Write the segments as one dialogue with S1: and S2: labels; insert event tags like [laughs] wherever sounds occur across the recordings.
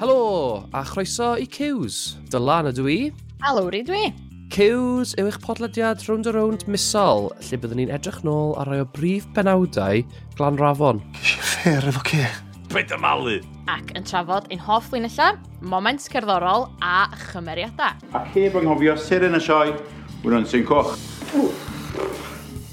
S1: Helo, a chroeso i Cews. Dylan ydw i.
S2: Alwr i dwi.
S1: Cews yw eich podlediad round a round misol, lle byddwn ni'n edrych nôl ar rai o brif benawdau glan rafon.
S3: Gysi ffer efo ce.
S4: Bed malu.
S2: Ac yn trafod ein hoff linella, moments cerddorol a chymeriadau.
S5: Ac heb anghofio sir yn y sioe, wna'n sy'n coch.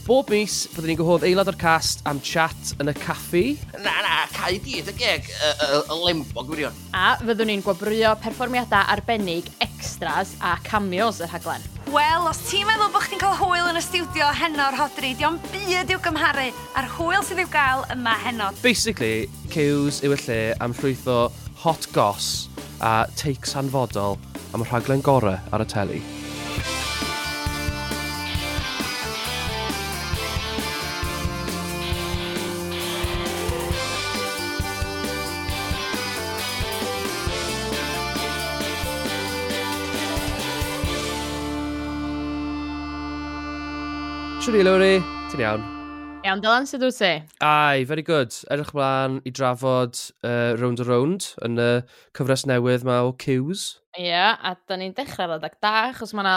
S1: Bob mis, byddwn ni'n gwahodd aelod o'r cast am chat yn y caffi.
S6: Na, na, cael dydd y geg y, y, y lembog gwirion.
S2: A fyddwn ni'n gwobrwyo perfformiadau arbennig, extras a cameos y rhaglen.
S7: Wel, os ti'n meddwl bod chdi'n cael hwyl yn y stiwdio heno'r o'r hodri, diolch byd i'w gymharu a'r hwyl sydd i'w gael yma heno.
S1: Basically, Cews yw y lle am llwyth o hot goss a takes hanfodol am y rhaglen gorau ar y teli. Swn i, Lowry. Ti'n iawn?
S2: Iawn, Dylan, sydd wyt ti?
S1: Ai, very good. Edrych mlaen i drafod uh, Round a Round yn y uh, cyfres newydd mae o Cews.
S2: Ie, yeah, a da ni'n dechrau radag da, achos mae yna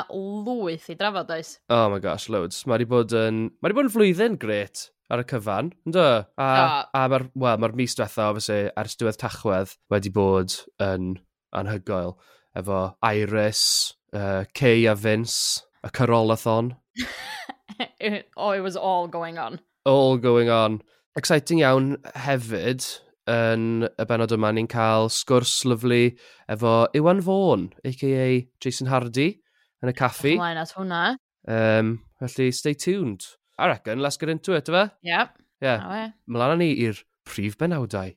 S2: lwyth i drafod oes.
S1: Oh my gosh, loads. Mae wedi bod yn, mae wedi bod yn flwyddyn gret ar y cyfan, ynddo? A,
S2: oh.
S1: a mae'r well, ma mis diwetha, obviously, ers diwedd tachwedd wedi bod yn anhygoel. Efo Iris, uh, Kay a Vince, y Carolathon. [laughs] [laughs]
S2: oh, it was all going on.
S1: All going on. Exciting iawn hefyd yn y benod yma ni'n cael sgwrs lyflu efo Iwan Fawn, a.k.a Jason Hardy, yn y caffi.
S2: Mlaen at hwnna.
S1: Um, felly, stay tuned. I reckon, let's get into it, yma?
S2: Yep. Yeah.
S1: Mlaen ni i'r prif benawdau.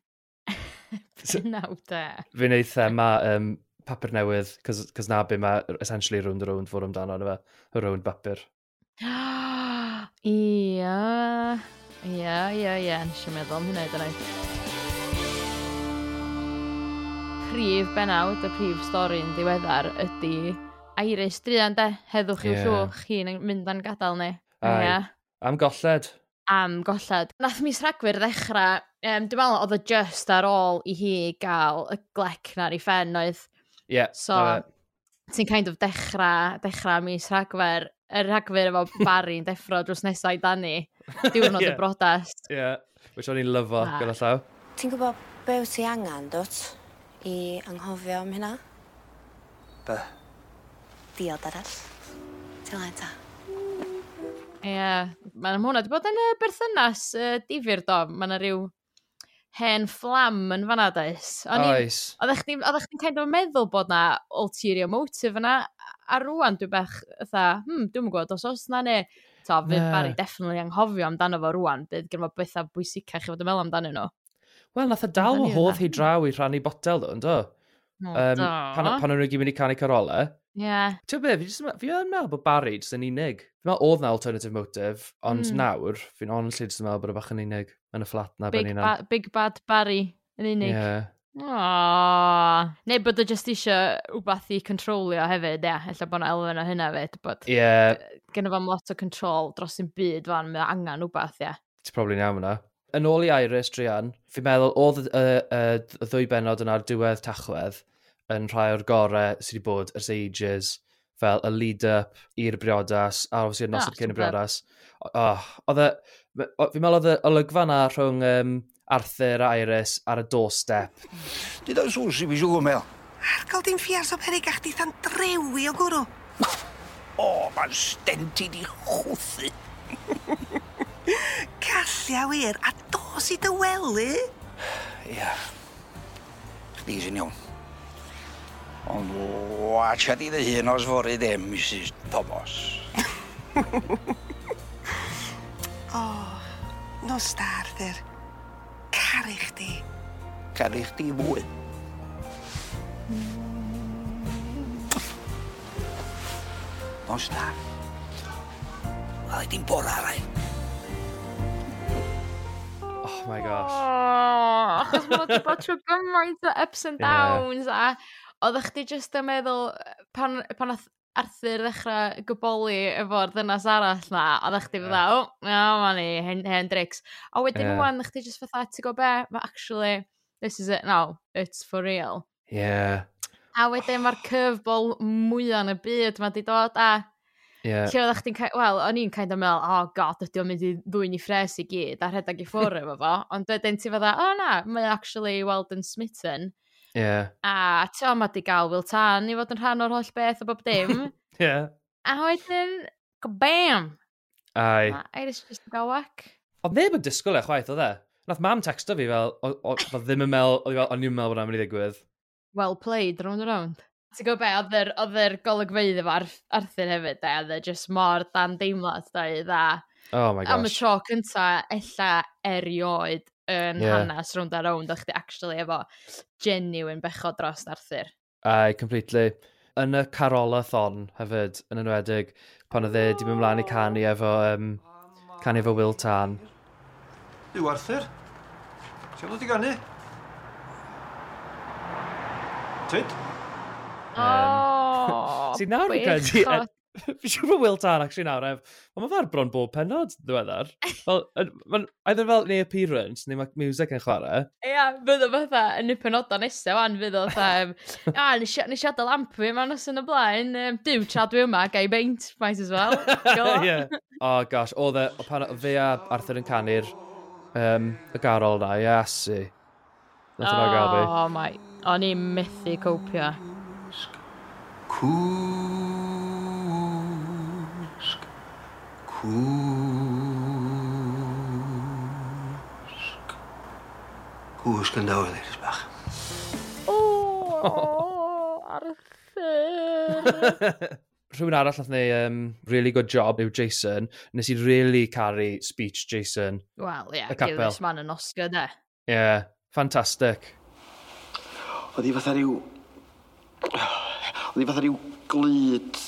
S1: [laughs]
S2: benawdau.
S1: Fi'n neud thema um, papur newydd, cos na be mae essentially round a round fod amdano, yna fe, y round bapur. [gasps] [gasps]
S2: Ia, ia, ia, ia, nes i'n meddwl am hynna i dyna. Prif benawd, y prif stori'n diweddar, ydy Iris Drian, de, heddwch i'w
S1: yeah.
S2: llwch, chi'n mynd â'n gadael ni.
S1: Ai,
S2: ia.
S1: am golled.
S2: Am golled. Nath mis rhagfyr ddechrau, um, dwi'n meddwl oedd y just ar ôl i hi gael y glec na'r i ffen oedd.
S1: Ie, yeah,
S2: so, ti'n kind of dechrau, dechrau mis rhagfer y rhagfyr efo Barry yn deffro drws nesau i Dani. Diwrnod
S1: yeah.
S2: y brodest.
S1: Ie, yeah. which o'n i'n lyfo
S2: ah.
S1: gyda llaw.
S8: Ti'n gwybod be wyt ti angen, dwt, i anghofio am hynna?
S3: Be?
S8: Diod arall. Ti'n lai ta?
S2: Ie, yeah. mae hwnna wedi bod yn y berthynas uh, difyr do. Mae yna rhyw hen fflam yn fanna, does?
S1: Oes.
S2: Oeddech chi'n kind of meddwl bod na ulterior motive yna, a rwan dwi'n bech, ytha, hmm, dwi'n gwybod os os na ne, to, fydd
S1: yeah.
S2: Barry definitely anghofio amdano fo rwan, bydd gen fo bethau bwysicach i fod yn meddwl amdano nhw.
S1: Wel, nath e y dal o hodd hi draw i rhannu botel nhw, ynddo?
S2: No,
S1: um,
S2: do.
S1: pan, pan o'n nhw gyd mynd i canu carola.
S2: Ie. Yeah.
S1: Ti'n be, fi, fi yn meddwl bod Barry jyst yn unig. Fi'n meddwl oedd na alternative motive, ond
S2: mm.
S1: nawr, fi'n honestly jyst yn meddwl bod y bach yn unig yn y fflat na ben big,
S2: ba big bad Barry yn unig.
S1: Yeah.
S2: Aww. Neu bod o jyst eisiau rhywbeth i controlio hefyd, ia. Yeah. Ella bod yna elfen o hynna fyd. Bod
S1: yeah.
S2: Gynnu fam lot o control dros yn byd fan, mae angen rhywbeth, ia. Yeah.
S1: Ti'n probably iawn yna. Yn ôl i Iris, Drian, fi'n meddwl oedd y, y, y, y ddwy benod yna'r diwedd tachwedd yn rhai o'r gorau sydd wedi bod ers ages, fel y lead-up i'r briodas, a obviously y
S2: ah,
S1: noson cyn y briodas. Oh, oedd e, fi'n meddwl oedd y olygfa na rhwng um, Arthur a Iris ar y doorstep.
S3: Did oes i fi siw
S9: gwmel? Argol dim ffiars o perig a chdi than drewi o gwrw.
S3: O, mae'n stenti di chwthu. [laughs]
S9: Callia wir, a dos i dy wely?
S3: Ia. Chdi sy'n iawn. Ond watcha di dy hun os fori ddim, Mrs Thomas. [laughs]
S9: o, oh, nos da, Arthur caru chdi.
S3: Caru chdi fwy. Nos da. Wel, i bora rai.
S1: Oh my gosh.
S2: Oh, achos mae wedi bod trwy gymaint o ups and downs yeah. a oedd chdi jyst yn meddwl pan, pan oedd Arthur ddechrau gyboli efo'r ddynas arall na, a ddech chi fydda, o, na, ma ni, hen, hen drics. A wedyn yeah. wwan, ddech chi just fatha, ti go be, but actually, this is it now, it's for real.
S1: Yeah.
S2: A wedyn mae'r curveball mwyaf yn y byd mae wedi dod a
S1: Yeah.
S2: Lle oeddech chdi'n cael, wel, o'n i'n kind of meddwl, oh god, ydy o'n mynd i ddwy'n i ffres i gyd a rhedeg i ffwrdd efo fo, ond wedyn ti fydda, oh na, mae actually Weldon Smitten,
S1: Yeah.
S2: A to, mae di gael Will Tan i fod yn rhan o'r holl beth o bob dim. [laughs]
S1: yeah.
S2: A wedyn, bam!
S1: Ai.
S2: A Iris just yn gael wac.
S1: Ond neb yn disgwyl e chwaith, oedd e? Nath mam texto fi fel, oedd ddim yn mel, oedd fel, o'n i'n mel bod am yn i ddigwydd.
S2: Well played, round and round. Ti'n gwybod be, oedd yr oedd yr golygfeidd efo Arthur hefyd, de, oedd e just mor dan deimlad, da, de, dda.
S1: Oh my gosh.
S2: Am y tro cynta, ella erioed yn yeah. hanes rownd a rownd, o'ch chdi actually efo genuine bechod dros Arthur.
S1: Ai, completely. Yn y Carola Thon hefyd, yn enwedig, pan oedd e di mynd mlaen i canu efo, um, canu efo Will Tan.
S4: Yw Arthur? Ti'n dod i ganu? Tyd?
S2: Um, oh,
S1: Sy'n nawr i ganu [laughs] Fi siŵr bod Will Tan, actually, nawr, ef, ond mae fawr bron bob penod, ddiweddar. [laughs] Fel, mae'n either fel neu appearance, neu mae music yn chwarae.
S2: Ia, fydd o fatha yn y penodau nesaf, wan, fydd o fatha, [laughs] a, nes i adael lamp fi, mae'n os yn y blaen, um, diw, tra dwi yma, gai beint, might as well.
S1: yeah. Oh, gosh, oedd e, o pan fe a Arthur yn canu'r um, y garol na, ia, asu. Nath yna gael fi.
S2: Oh, my, o'n i'n methu copio.
S4: Cool. Cwsg. Cwsg yn dawel i'r bach.
S2: O, Arthur! [laughs]
S1: rhywun arall nath neu um, really good job yw Jason. Nes i really caru speech Jason.
S2: Wel, ie,
S1: yeah, give
S2: this man an Oscar, de.
S1: Ie, yeah, fantastic.
S10: Oedd hi fatha rhyw... Oedd hi fatha rhyw glyd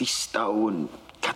S10: distawn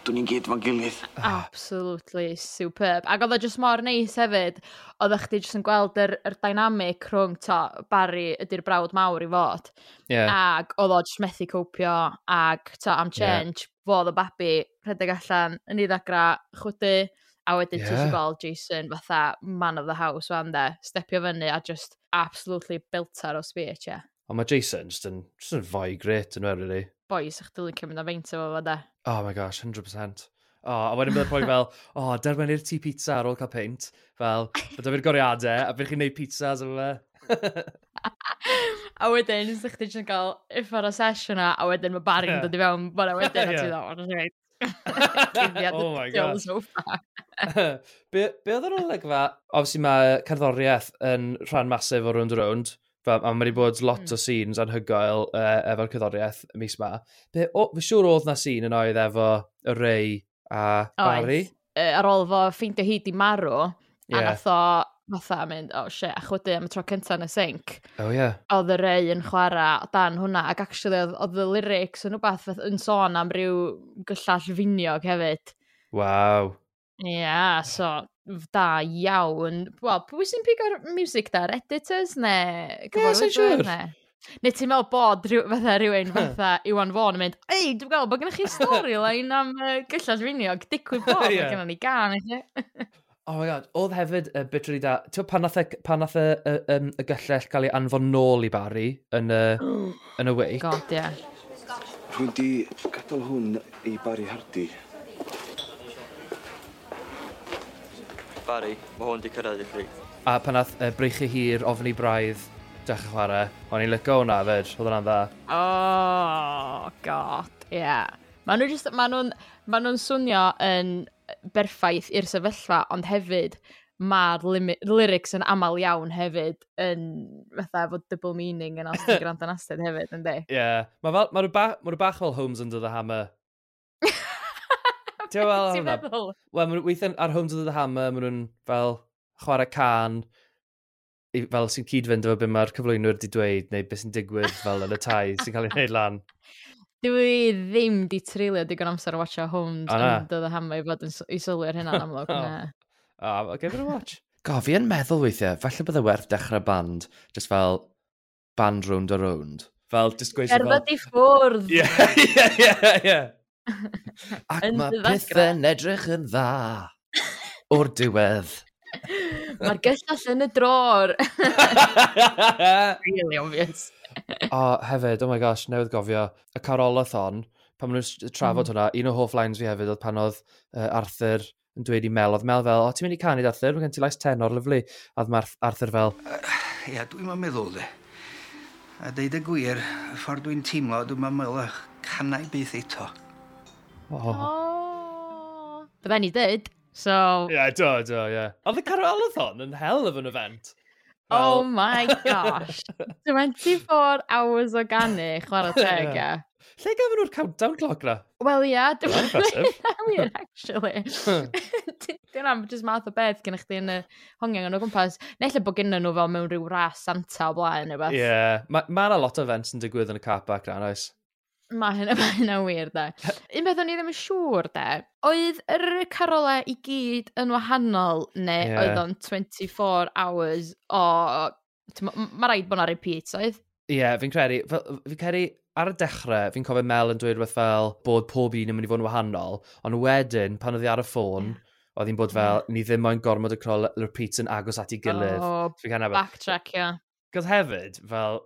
S10: cadw ni'n gyd fo'n gilydd.
S2: Absolutely superb. Ac oedd o just mor neis hefyd, oedd eich di jyst yn gweld yr, yr dynamic rhwng to Barry ydy'r brawd mawr i fod.
S1: Yeah.
S2: Ac oedd o jyst methu copio ac to am change, yeah. fodd o babi rhedeg allan yn ei ddagra chwdy. a wedyn yeah. ti'n gweld Jason fatha man of the house fan de, stepio fyny a just absolutely biltar o speech, ie. Yeah.
S1: Ond mae Jason just yn, just yn fwy gret yn werth really.
S2: Boys, eich dilyn cymryd na feint efo fo de.
S1: Oh my gosh, 100%. Oh, a wedyn bydd y poi fel, [laughs] o, oh, i'r tŷ pizza ar ôl cael peint. Fel, bydd fi'r goriadau, a bydd chi'n gwneud pizzas efo fe. [laughs]
S2: a wedyn, ysdych chi ddim yn cael ifar o sesiwn a wedyn mae Barry yn dod i fewn, bod a wedyn a [laughs] ti ddod,
S1: oh my god. be, be oedd yr olygfa, obviously mae cerddoriaeth yn rhan masif o round round. Fel, a mae wedi bod lot
S2: mm.
S1: o scenes anhygoel uh, efo'r cyddoriaeth mis ma. Be, o, fy siŵr oedd na scene yn oedd efo y rei a Barry?
S2: Oes, ar ôl fo ffeindio hyd i marw, yeah.
S1: a
S2: nath o fatha mynd, oh shit, a chwydu am y tro cynta yn y sync.
S1: Oh yeah.
S2: Oedd y rei yn chwarae o dan hwnna, ac actually oedd, oedd y lyrics yn rhywbeth yn sôn am ryw gyllall finiog hefyd.
S1: Waw.
S2: Ia, yeah, so da iawn. Wel, pwy sy'n pigo'r music da? Editors neu
S1: cyfarwyddwyr? Yeah,
S2: siwr. Neu ti'n meddwl bod rhyw, fatha rhywun [laughs] fatha Iwan Fawn yn mynd, ei, dwi'n gael bod gennych chi storyline am uh, gyllall finiog, digwydd bod,
S1: yeah.
S2: mae gennym ni gan i chi.
S1: oh my god, oedd hefyd y uh, bit rydw i da, ti'n pan nath, e pan nath e, y, y, um, y gyllell cael ei anfon nôl i Barry yn y, [gasps] yn y wake?
S2: God, ie. Yeah.
S10: Rwy'n di gadael hwn i Barry Hardy
S11: Barry, mae hwn wedi cyrraedd i chi.
S1: A pan nath uh, breichu Hir ofni i braidd dechrau chwarae, o'n i'n lygo hwnna fyd, oedd hwnna'n dda.
S2: Oh, god, ie. Yeah. Maen nhw'n ma nhw, ma nhw swnio yn berffaith i'r sefyllfa, ond hefyd mae'r lyrics yn aml iawn hefyd yn fatha fod double meaning yn os ti'n [laughs] gwrando yn astydd hefyd, ynddi?
S1: Ie. Yeah. Mae ma rhywbeth ma bach fel Holmes under the Hammer [laughs] Ti'n
S2: meddwl?
S1: Wel, weithio ar Homes of the Hammer, maen nhw'n fel chwarae can, fel sy'n cyd-fynd efo beth mae'r cyflwynwyr wedi dweud, neu beth sy'n digwydd fel yn y tai [laughs] sy'n cael ei wneud lan.
S2: Dwi ddim di trilio digon amser o watcha
S1: Homes
S2: yn dod o hamau i fod yn i sylwi ar hynna'n amlwg. [laughs]
S1: O, oh. oh, give it a watch. Go, fi yn meddwl weithiau, falle bydde werth dechrau band, just fel band round a round. Fel, just gweithio fel...
S2: Cerdded i ffwrdd!
S1: Ie, ie, ie, ie. [laughs] Ac mae pethau'n edrych yn dda o'r diwedd. [laughs]
S2: Mae'r gyllall yn y dror. [laughs] really obvious.
S1: o, hefyd, oh my gosh, newydd gofio, y Carolathon, pan maen nhw'n trafod mm. hwnna, un o hoff lines fi hefyd oedd pan oedd uh, Arthur yn dweud i Mel, oedd Mel fel, o, ti'n mynd i canu, Arthur, mae gen ti lais tenor, lyflu. A oedd Arthur fel...
S3: Ia, yeah, dwi'n ma'n meddwl, de. A deud y gwir, y ffordd dwi'n teimlo, dwi'n ma'n meddwl, canau byth eto.
S1: Oh.
S2: oh. Bydda ni dyd. So...
S1: Ie, yeah, do, do, ie. Yeah. Oedd y Carolathon yn hell of an event.
S2: Well...
S1: Oh
S2: my gosh. [laughs] 24 hours organic, chwarae teg,
S1: ie. Lle gafon nhw'r countdown clock na?
S2: Wel
S1: ie, yeah,
S2: dim actually. [laughs] Dwi'n am just math o beth gen i chdi yn y hongian yn o gwmpas. Nella bod gen nhw fel mewn rhyw ras Santa o blaen neu beth.
S1: Ie, yeah. mae ma lot o events yn digwydd yn y car park na, oes?
S2: Mae hynna, [laughs] mae hynna wir, da. Un beth o'n i ddim yn siŵr, da. Oedd yr carola i gyd yn wahanol, neu
S1: yeah.
S2: oedd o'n 24 hours o... Mae rhaid bod yna repeat, oedd?
S1: Ie, yeah, fi'n credu, fi'n credu ar y dechrau, fi'n cofio Mel yn dweud rhywbeth fel bod pob un yn mynd i fod yn wahanol, ond wedyn, pan oedd hi ar y ffôn, oedd hi'n bod fel, ni ddim moyn gormod y crol repeats yn agos at ei gilydd. Oh, so,
S2: backtrack, ie. Yeah.
S1: Gos hefyd, fel,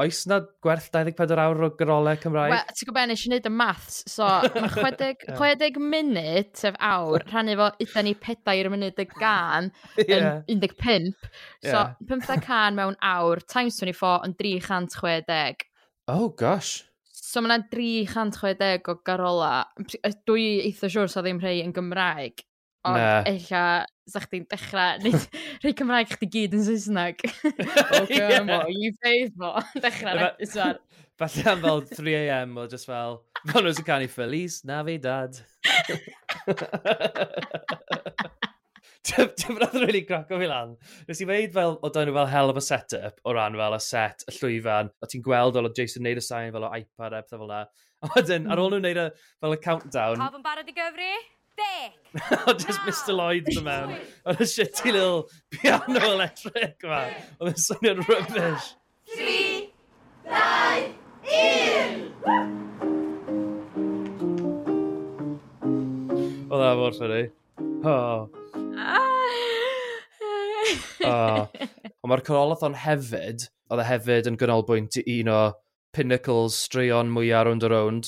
S1: Oes na gwerth 24 awr o gyrolau Cymraeg?
S2: Wel, ti'n gwybod, nes i wneud y maths, so mae 60, 60 munud, sef awr, rhannu fo yda ni 4 munud y gan
S1: yeah. [laughs]
S2: yn 15. So,
S1: yeah.
S2: 15 can mewn awr, times 24 yn 360.
S1: Oh, gosh.
S2: So, mae yna 360 o garola. Dwi eitha siwr sa ddim rhai yn Gymraeg. Ond
S1: nah.
S2: eilla, sa chdi'n dechrau, [laughs] nid rhai Cymraeg chdi gyd yn Saesneg. o gymo, i faith mo,
S1: dechrau
S2: rhaid.
S1: Falle am fel 3am o just fel, [laughs] fan nhw'n canu Feliz Navidad. Ti'n rhaid really rili o fi lan. Nes i feid fel, o dan nhw fel hell of a setup o ran fel y set, y llwyfan, o ti'n gweld o Jason neud y sain fel o iPad a pethau fel na. A wedyn, ar hmm. ôl nhw'n neud y, fel y countdown...
S7: Pawb yn barod i gyfri?
S1: Dick! just Mr Lloyd yn mewn. Oedd y shitty little piano electric yma. Oedd yn swnio'n rubbish. 3, 2, 1! Oedd e mor ffynnu. Oh. oh. Ond mae'r Corolathon hefyd, oedd e hefyd yn gynnolbwynt i un o pinnacles straeon mwyaf round o round.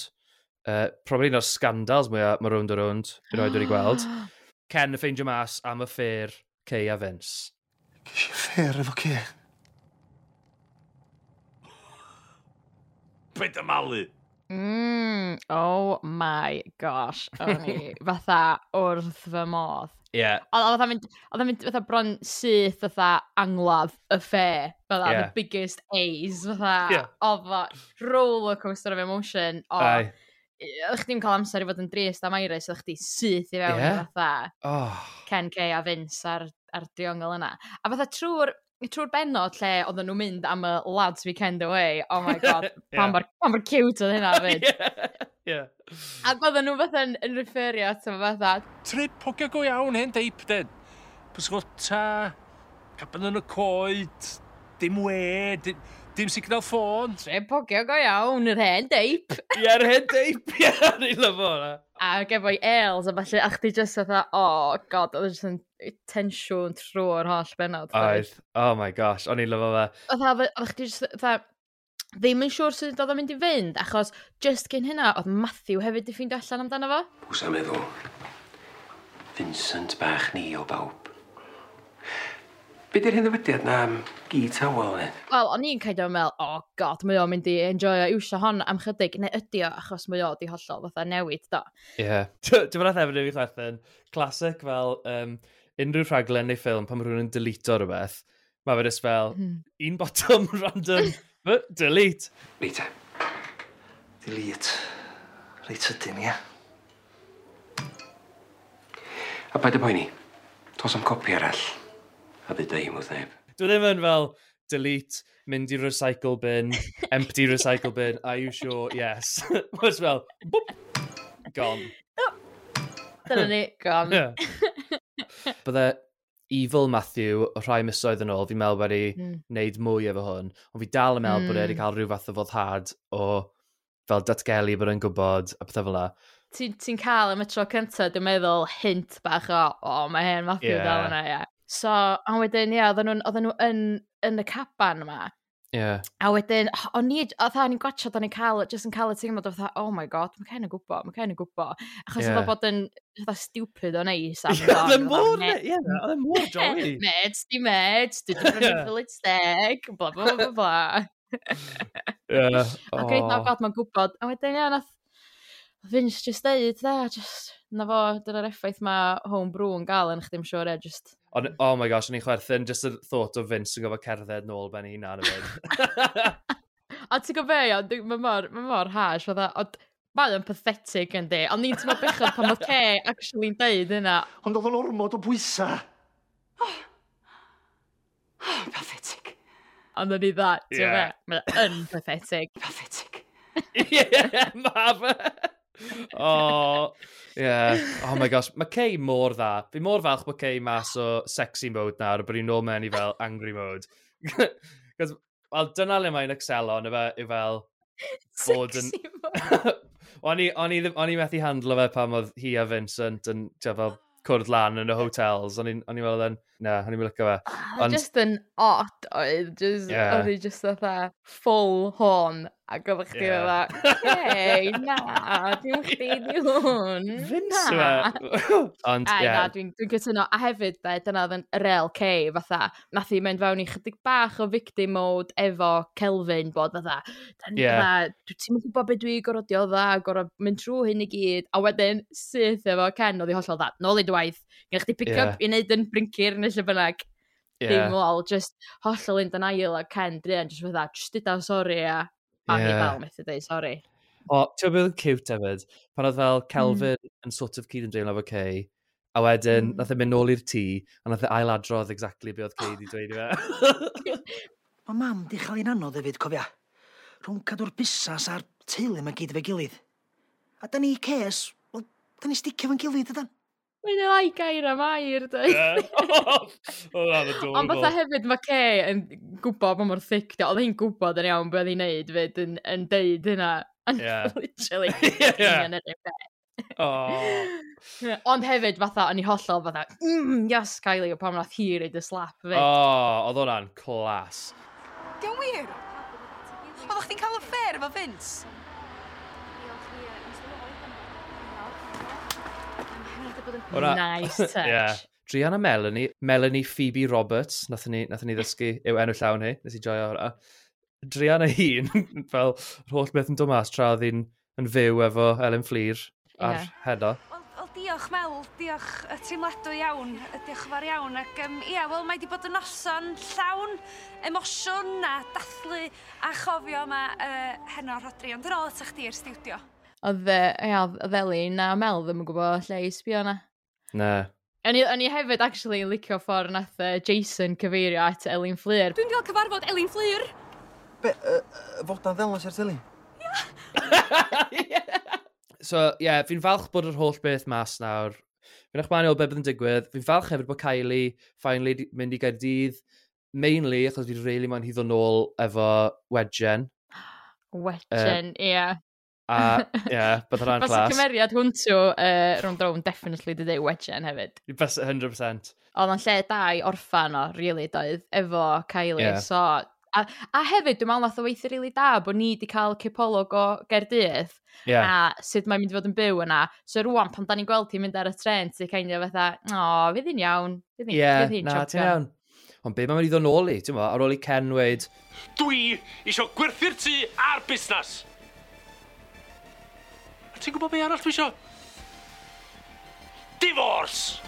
S1: Uh, probably un o'r scandals mwyaf mae round o round i oed wedi gweld. [gasps] Ken y ffeindio mas am y ffeir Cei a Vince.
S4: Gysi ffer efo Cei?
S11: Be dy malu?
S2: Mm, oh my gosh. O'n i [laughs] fatha wrth fy modd.
S1: Ie. Yeah.
S2: Oedd o'n mynd, mynd fatha bron syth fatha angladd y ffe. Fatha
S1: yeah.
S2: the biggest A's. Fatha
S1: yeah.
S2: oedd roller coaster of emotion. O,
S1: Aye
S2: o'ch chdi'n cael amser i fod yn drist am Iris, o'ch chdi syth i fewn
S1: yeah.
S2: i fatha
S1: oh.
S2: Ken Kay a Vince ar, ar diongol yna. A fatha trwy'r trwy'r benod lle oedden nhw'n mynd am y lads weekend away, oh my [laughs] god, pan yeah. mor cute oedd hynna [laughs] fyd.
S1: yeah.
S2: Ac oedden nhw fatha yn, yn referio at ato fatha.
S11: Trip hogia go iawn hen deip den. Pysgota, caban yn y coed, dim we, dim... Dim signal ffôn.
S2: Tre pogio go iawn, yr hen deip. [laughs]
S1: Ie, yr hen deip, ie, [laughs] ni lyfo hwnna.
S2: Ac efo'i ails, a falle, a chdi jyst oedd oh, god, oedd e jyst yn tensiwn trwy'r holl benod.
S1: Oedd, oh my gosh, o'n i'n lyfo fe.
S2: Oedd e, chdi jyst, ddim yn siŵr sut oedd o'n mynd i fynd, achos just gen hynna, oedd Matthew hefyd i ffeindio allan amdano fo.
S10: Wsa meddwl, Vincent bach ni o bawb Be di'r hyn ddiwydiad na am gi tawel ni?
S2: Wel, o'n i'n caid o'n meddwl, oh god, mae o'n mynd i enjoyo iwsio hon am chydig, neu ydi o, achos mae o di hollol fatha newid, do.
S1: Ie. Yeah. Dwi'n meddwl hefyd i fi chwerthin, clasic fel um, unrhyw rhaglen neu ffilm pan mae rhywun yn delete o rhywbeth, mae fe jyst fel
S2: hmm.
S1: un bottom [laughs] random, but delete.
S4: Reit e. Delete. Reit ydyn, ie.
S10: A paid y poeni. Tos am copi arall a byd ei mwth neb.
S1: Dwi ddim yn fel delete, mynd i recycle bin, empty recycle bin, are you sure? Yes. [laughs] Mae'n fel, boop, gone.
S2: Dyna ni, gone.
S1: Yeah. [laughs] Bydde evil Matthew o rhai misoedd yn ôl, fi'n meddwl wedi
S2: mm.
S1: wneud mwy efo hwn, ond fi dal yn meddwl mm. bod e hmm.
S2: wedi
S1: cael rhyw fath o foddhad o fel datgelu bod yn gwybod a pethau fel la.
S2: Ti'n ti cael am y tro cyntaf, dwi'n meddwl hint bach o, o, oh, mae hen Matthew
S1: yeah.
S2: dal yna, ie. Yeah. So, a wedyn, ie, oedden nhw, oedden nhw yn, yn y caban yma.
S1: Yeah.
S2: A wedyn, o'n i, oedd ni'n gwachod, o'n i'n cael, jyst yn cael y teimlad, oedd oh my god, mae'n cael ei gwybod, mae'n cael ei gwybod. Achos yeah. oedd bod yn, oedd stupid o neis.
S1: Oedd
S2: yn
S1: mor, ie, oedd e yn mor joi.
S2: Meds, di meds, dwi wedi bod
S1: yn
S2: ffilid steg, bla bla bla bla.
S1: Ie. [laughs]
S2: Ond great,
S1: no
S2: god, mae'n gwybod. A wedyn, ia, nath, Vince just deud, da, just, na fo, dyna'r effaith mae home brew yn gael yn chdi'n mae'n siŵr, e, just...
S1: On, oh my gosh, o'n i'n chwerthin, just y thought o Vince yn gofod cerdded nôl ben i'n ar y fyd.
S2: A ti'n gofio, mae mor, mae mor hash, fydda, ond mae o'n pathetic yn di, ond ni'n teimlo bechod pan mae ce [laughs] actually'n deud yna.
S4: Ond oedd o'n ormod o bwysa. Oh.
S9: Oh, pathetic.
S2: Ond o'n i dda, ti'n yeah. [laughs] fe, mae'n unpathetic.
S9: Pathetic.
S1: Ie, yeah, mae fe oh, yeah. Oh my gosh. Mae Kay mor dda. Fi mor falch bod Kay mas o sexy mode nawr, bod hi'n nôl mewn i fel angry mode. [laughs] Cos, wel, dyna le mae'n excelo, yna fe, yw fel... [laughs] Bod yn... [laughs] o'n i, on i, on i methu handlo fe pam oedd hi a Vincent yn, ti'n fel, ah. cwrdd lan yn y hotels. O'n i'n on i fel yn, Na, hwn i'n mylicio fe.
S2: Ond... Just yn odd oedd, just,
S1: yeah.
S2: oedd hi just fatha full horn, a gofod chdi
S1: yeah.
S2: fatha, hey, na, dim chdi di hwn, na. [laughs]
S1: Ond, ie.
S2: Yeah. Dwi'n dwi cytuno, a hefyd, da, dyna oedd yn real K, fatha, nath i mynd fewn i chydig bach o victim mode efo Kelvin, bod fatha, dan yeah. dwi ti'n gwybod beth dwi gorodio dda, gorod mynd trwy hyn i gyd, a wedyn, syth efo Ken, oedd i hollol dda, nôl i dwaith, gyda chdi pick
S1: yeah.
S2: up i wneud yn brincir neu lle bynnag.
S1: Yeah.
S2: Dim lol, just hollol yn denial a Ken Drian, e? just fydda, just dyda sori a a yeah.
S1: i
S2: fel methu dweud sori.
S1: O, ti'n meddwl yn cute hefyd, pan oedd fel hmm. Kelvin mm. yn sort of cyd-ymdeimlo efo Kay, a wedyn
S2: mm.
S1: nath e mynd nôl i'r tŷ, a nath e ailadrodd exactly be oedd Kay wedi dweud i fe. [laughs]
S12: Mae mam di chael ei'n anodd hefyd, cofia. Rhwng cadw'r busas a'r teulu mae gyd efo'i gilydd. A da ni ces, wel, da ni sticio fo'n gilydd ydan.
S2: Mae'n ei lai gair am air, dweud. [laughs] Ond fatha hefyd mae Ce yn gwybod pa mor thic di. Oedd hi'n gwybod yn iawn beth i'n neud fyd yn, yn deud hynna. [laughs]
S1: Yeah.
S2: Literally. [laughs]
S1: yeah.
S2: oh. Ond hefyd fatha, o'n i hollol fatha, mm, yes, Kylie, o pam nath hi reid y slap fyd.
S1: Oh, oedd hwnna'n clas.
S7: Dwi'n wir. Oeddech chdi'n cael y ffer efo Vince?
S1: Hwna...
S2: Nice [laughs] touch.
S1: yeah. Drianna Melanie, Melanie Phoebe Roberts, nath ni, nath ni ddysgu yw enw llawn hi, nes i joio hwnna. E. Drianna [laughs] hun, fel yr holl beth yn dod mas tra oedd hi'n yn fyw efo Elen Fflir ar
S7: yeah.
S1: hedo.
S7: Wel, wel, diolch Mel, diolch y teimladw iawn, y diolch fawr iawn. Ac um, ia, wel, mae wedi bod yn noson llawn emosiwn a dathlu a chofio yma uh, Heno Rodri, ond yn ôl ata'ch di i'r stiwdio
S2: oedd y ddeli na Mel ddim yn gwybod lle i sbio na.
S1: Na.
S2: O'n i hefyd actually yn licio ffordd nath Jason cyfeirio at Elin Fleer.
S7: Dwi'n cael cyfarfod Elin Fleer.
S4: Be, uh, fodan ddelnos ar teli? Ia!
S1: So, ie, yeah, fi'n falch bod yr holl beth mas nawr. Fi'n eich o beth bydd yn digwydd. Fi'n falch hefyd bod Kylie finally mynd i Gaerdydd. Mainly, achos fi'n really ma'n hyddo nôl efo Wedgen. [gasps]
S2: Wedgen, ie. Uh, yeah.
S1: A, ie, yeah, bydd hwnna'n clas.
S2: Fas y cymeriad hwntw uh, rhwng drawn definitely dy ddew wedgen hefyd.
S1: Best 100%.
S2: Oedd o'n lle da i orffan o, really, doedd, efo Kylie.
S1: Yeah.
S2: So, a, a hefyd, dwi'n meddwl nath o weithio really da bod ni wedi cael cipolog o Gerdydd
S1: yeah.
S2: a sut mae'n mynd i fod yn byw yna. So rwan, pan da ni'n gweld ti'n mynd ar y tren, ti'n kind of fatha, o, oh, fydd hi'n iawn, fydd hi'n
S1: yeah,
S2: fydd hi
S1: na, ti'n iawn. Ond be mae'n mynd i ddod nôl i, ti'n ar ôl i Ken weid...
S11: Dwi isio gwerthu'r tŷ a'r busnes! A ti'n gwybod be arall dwi isio? Divorce!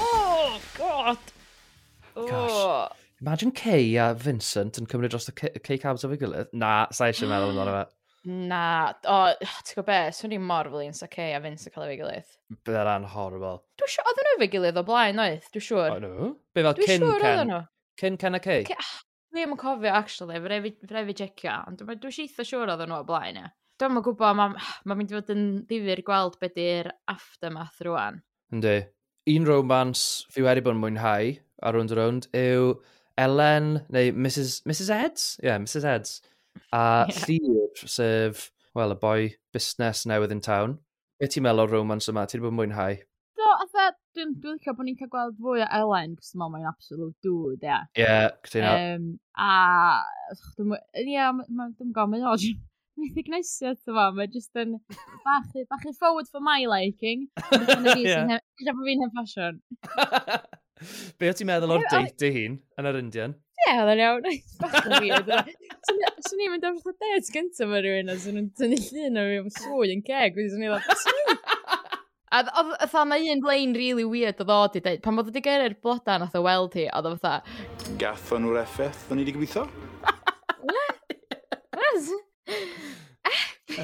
S2: Oh, God! Oh. Gosh.
S1: Imagine Kay a Vincent yn cymryd dros y Kay Cabs o fi gilydd. Na, sa eisiau meddwl amdano fe. [gasps]
S2: Na, o, ti'n gwybod be, swn i'n mor flin sa Kay a Vince yn cael ei gilydd.
S1: Bydd e'n horrible.
S2: Dwi'n siŵr, oedden nhw efo'i gilydd o blaen, oedd, dwi'n siŵr.
S1: O, nhw? Be fel cyn Ken? Cyn Ken a Kay?
S2: Ah, dwi'n yn cofio, actually, fe rai fi jecio, ond dwi'n siŵr eithaf siŵr oedden nhw o blaen, ie. Dwi'n yn gwybod, mae'n ma mynd i fod yn ddifur gweld beth di'r aftermath rwan.
S1: Yndi. Un romance fi wedi bod yn mwynhau ar round round yw Ellen, neu Mrs, Mrs Eds? Ie, yeah, Mrs Eds. A [laughs]
S2: yeah.
S1: Llyr, sef, wel, y boi busnes newydd yn town. Be ti'n meddwl o'r romance yma? Ti'n bod yn mwynhau?
S2: Do, atha, dwi'n dwi licio bod ni'n cael gweld fwy o Ellen, cos dwi'n meddwl mae'n absolute dude,
S1: ie. Ie, cytuno.
S2: Um, a, dwi'n yeah, dwi'n gofyn, o, mythic neisiau, fo, mae jyst yn bach, bach yn forward for my liking. [laughs] Dyna fi fi'n hyn ffasiwn. [laughs]
S1: Be o ti'n meddwl o'r date dy hun yn yr Indian?
S2: Ie, oedd yn iawn. Bach yn weird. Swn i'n mynd o'r fatha date gyntaf ar rhywun, a swn i'n tynnu llun o fi am swwy yn ceg, wedi swn i'n dweud, [laughs] A oedd fatha mae un blaen really weird oedd o i dweud, pan bod wedi gyrru'r bloda nath o weld hi, oedd o fatha...
S5: Gath o'n nhw'r effaith, o'n i wedi gobeithio?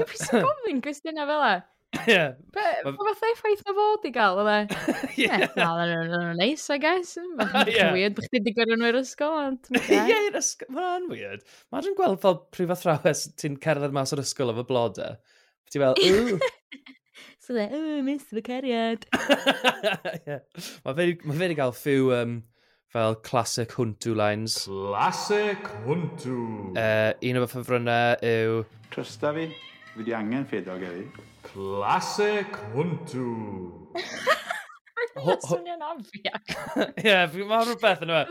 S2: Ie, pwy sy'n gofyn cwestiynau fel e?
S1: Ie.
S2: Fath effaith na fod i gael, oedd e? [laughs] Ie. Eh, na, neis, I guess.
S1: Mae'n [laughs]
S2: weird, bych chi'n nhw i'r ysgol, ond...
S1: Ie, i'r ysgol, mae'n weird. Mae'n gweld fel prif athrawes ti'n cerdded mas o'r ysgol efo blodau. Ti'n fel, ww, [laughs]
S2: So dde, oh, mis fy cariad.
S1: yeah. Mae fe wedi cael ffew um, fel classic huntu lines.
S5: Classic huntu.
S1: Uh, un o'r ffefrynnau yw...
S5: Trysta fi. Fi di angen ffeidog efi.
S11: Classic
S1: hwntw. Mae'n
S2: swnio'n afiach. [laughs]
S1: Ie, mae rhywbeth yn yma.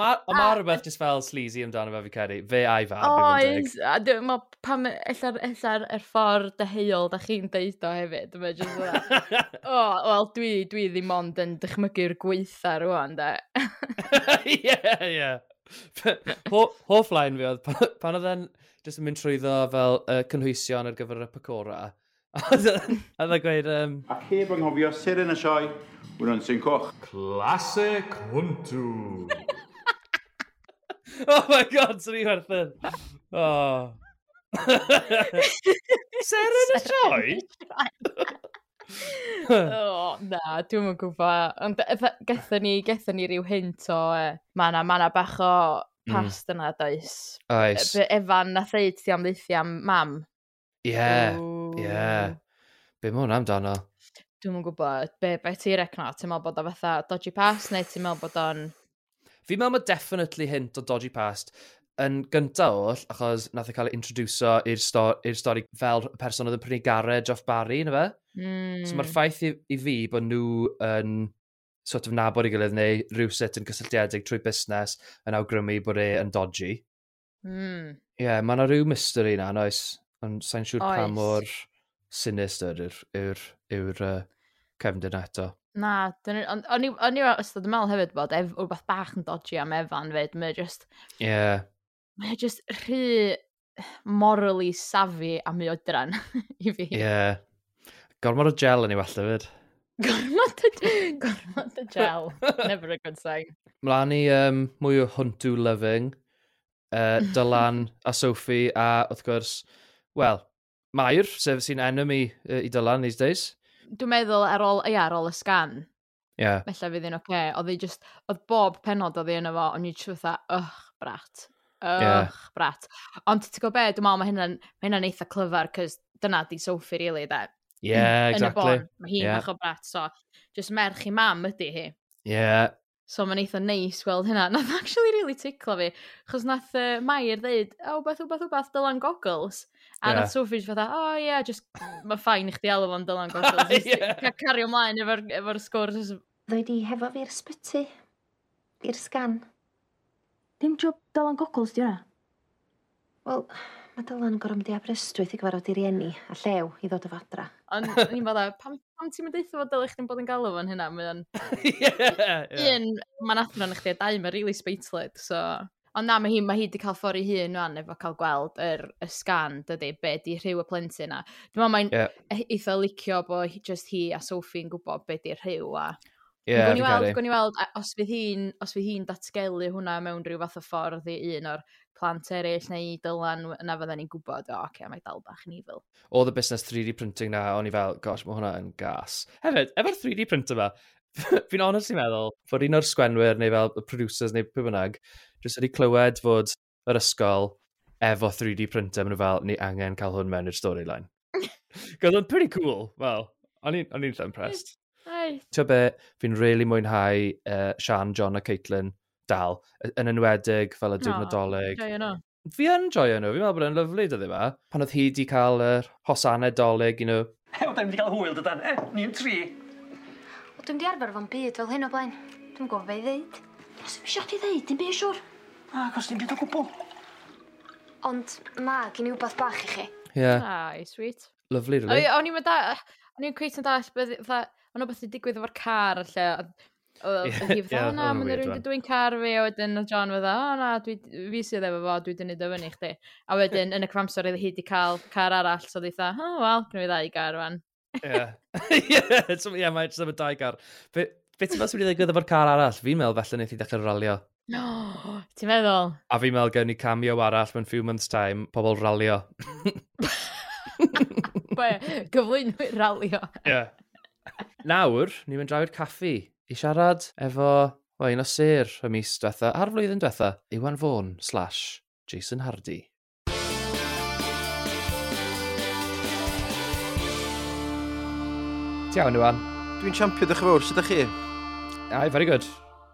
S1: Mae rhywbeth jyst fel sleazy amdano fe fi credu. Fe a'i fab.
S2: Oes. A dwi'n meddwl pam e- ella'r er ffordd deheuol da chi'n deud o hefyd. Dwi'n meddwl [laughs] O, wel, dwi, dwi ddim ond yn dychmygu'r gweitha rwan, da. [laughs]
S1: Ie, ie. Hoff line fi oedd, pan oedd e'n just yn mynd trwyddo fel uh, cynhwysion ar gyfer y pacora, a oedd e'n e gweud... Um...
S5: Ac heb anghofio sir yn y sioe, wna'n sy'n coch.
S11: Classic Huntu. [laughs]
S1: oh my god, sy'n ni werthyn. Oh. [laughs] Ser yn y sioe? [laughs]
S2: o, na, dwi'm yn gwybod. Ond gethon ni, gethon ni ryw hint o, e, ma na, ma na bach o mm. past yna, does.
S1: Oes.
S2: E, Efan na ddeud ti am ddeithi am mam.
S1: Ie, ie. Be mae hwnna amdano?
S2: Dwi'm yn gwybod. Be, be ti'n recno? Ti'n meddwl bod o fatha dodgy past neu ti'n meddwl bod o'n...
S1: Fi'n meddwl mae definitely hint o dodgy past yn gyntaf oll, achos nath e cael ei introduso i'r stori, stori fel y person oedd yn prynu garej off Barry, na fe?
S2: Mm.
S1: So mae'r hmm. ffaith i, i fi bod nhw yn sort of nabod i gilydd neu rhywsit yn cysylltiedig trwy busnes yn awgrymu bod e yn dodgy.
S2: Hmm.
S1: Ie, mm. yeah, mae yna rhyw mystery na, oes. Ond sa'n siŵr pa mor sinister yw'r uh, cefndir eto.
S2: Na, o'n i o'n ystod yn meddwl hefyd bod ef, rhywbeth bach yn dodgy am Evan fyd, mae'n just...
S1: Ie. Yeah
S2: mae o just rhy morally safi am i oedran [laughs] i fi.
S1: Ie. Yeah. Gormod o gel yn ei wella fyd. [laughs]
S2: Gormod o, gormod o gel. Never a good sign.
S1: Mlaen i um, mwy o hwntw loving. Uh, [laughs] Dylan a Sophie a wrth gwrs, wel, Mair, sef sy'n enemy uh, i Dylan these days.
S2: Dwi'n meddwl ar ôl, ia, ar ôl y sgan.
S1: Ie. Yeah.
S2: Felly fydd yn oce. Okay. Oedd just, oedd bob penod oedd hi yno fo, ond i'n siwtha, ych, brat. Och,
S1: yeah.
S2: brat. Ond ti'n gwybod be, dwi'n meddwl mae hynna'n ma hynna eitha clyfar, cys dyna di Sophie, really, de.
S1: Yeah, exactly.
S2: Yn y bon, mae hi'n
S1: yeah.
S2: o brat, so, just merch i mam ydy hi.
S1: Yeah.
S2: So mae'n eitha neis gweld hynna. [laughs] Nath actually really ticlo fi, chos nath uh, Mair ddeud, o, oh, beth, beth, beth, Dylan Goggles. A
S1: yeah.
S2: nath Sophie fatha, o oh, yeah, just, mae ffain i chdi alw fo'n Dylan Goggles. [laughs] yeah. Cario ymlaen efo'r efo sgwrs.
S8: Ddoi di hefo fi'r sbyty, i'r sgan.
S13: Dim job Dylan Goggles di hwnna?
S8: Wel, mae Dylan yn gorau mynd i Aberystwyth i gyfarfod i rieni a llew i ddod o fadra.
S2: Ond [laughs] ni'n fydda, pam, pam ti'n mynd eitha fod dylech chdi'n bod yn galw fo'n hynna? Mae o'n... [laughs] Un, mae'n athro yn chdi a dau, mae'n really speitled, so... Ond na, mae hi, mae hi wedi cael ffordd ei hun rwan efo cael gweld yr, y sgan, dydy, be di rhyw y plentyn yna. Dwi'n meddwl mae'n
S1: yeah.
S2: E- eitha licio bod just hi a Sophie yn gwybod be di rhyw a
S1: Yeah,
S2: gwn i weld, gwn i weld, os fydd hi'n, os fydd hi'n datgelu hwnna mewn rhyw fath o ffordd i un o'r plant eraill neu dylan yna fydden ni'n gwybod, o, oce, okay, mae dal bach yn evil.
S1: Oedd y busnes 3D printing na, o'n i fel, gosh, mae hwnna yn gas. Hefyd, efo'r 3D printer ma, [laughs] fi'n honest i'n meddwl bod un o'r sgwenwyr neu fel y producers neu pwy bynnag, jyst wedi clywed fod yr ysgol efo 3D printer, maen nhw fel, ni angen cael hwn mewn i'r storyline. [laughs] Gwyd, o'n pretty cool, fel, well, o'n i'n impressed.
S2: Right.
S1: Ti'n be, fi'n really mwynhau uh, Sian, John a Caitlin dal, yn enwedig fel y diwrnodolig.
S2: No,
S1: fi yn joio nhw, fi'n meddwl bod yn lyflu dyddi ma. Pan oedd hi di cael yr hosanau doleg, you know.
S10: Hew, da ni wedi cael hwyl dydan, e, ni'n tri.
S13: O, dwi'n di arfer fo'n byd fel hyn o blaen. Dwi'n gwybod fe i ddeud. Os ydw i siarad i ddeud, dim byd siwr.
S10: Ac os dim byd o gwbl.
S13: Ond ma, gen i wbeth bach i chi.
S1: Ie.
S2: Yeah. Ah,
S1: sweet.
S2: Lovely,
S1: really.
S2: O'n i'n mynd da... O'n i'n cweith yn dall, o'n beth i digwydd efo'r car lle, Oedd [laughs] hi fatha, o na, mae'n rhywun dwi'n car fi, a wedyn o John fydda, o na, fi sydd efo fo, dwi dynnu dyfyn i chdi. A wedyn, yn y cramsor, iddi hi wedi cael car arall, so ddi fatha, o, wel, gwneud fi ddau gar, fan.
S1: Ie, [laughs] ie, mae'n just efo dau gar. Be ti'n meddwl sy'n wedi ddigwydd efo'r car arall? Fi'n meddwl felly wneud i ddechrau ralio. [gasps]
S2: No, ti'n meddwl?
S1: A fi'n meddwl gen ni cameo arall mewn few months time, pobl ralio. [laughs]
S2: Be, gyflwynwyr ralio.
S1: Ie. Nawr, ni'n mynd draw i'r caffi i siarad efo o, un o sir y mis diwetha, a'r flwyddyn diwetha, Iwan Fawn slash Jason Hardy. Tiawn, Iwan.
S14: Dwi'n champion, dych fawr, sut ydych chi?
S1: Ai, very good.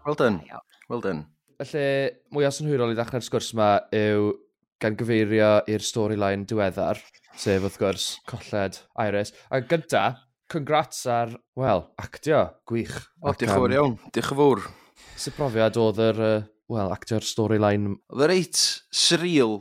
S14: Well done. Well done.
S1: Felly, mwy os yn i ddechrau'r sgwrs yma yw gan gyfeirio i'r storyline diweddar, sef wrth gwrs colled Iris. A gynta, congrats ar, wel, actio, gwych.
S14: O, diolch yn fawr iawn, diolch yn fawr.
S1: Sut brofiad oedd yr, uh, wel, actio'r storyline?
S14: Oedd yr reit surreal.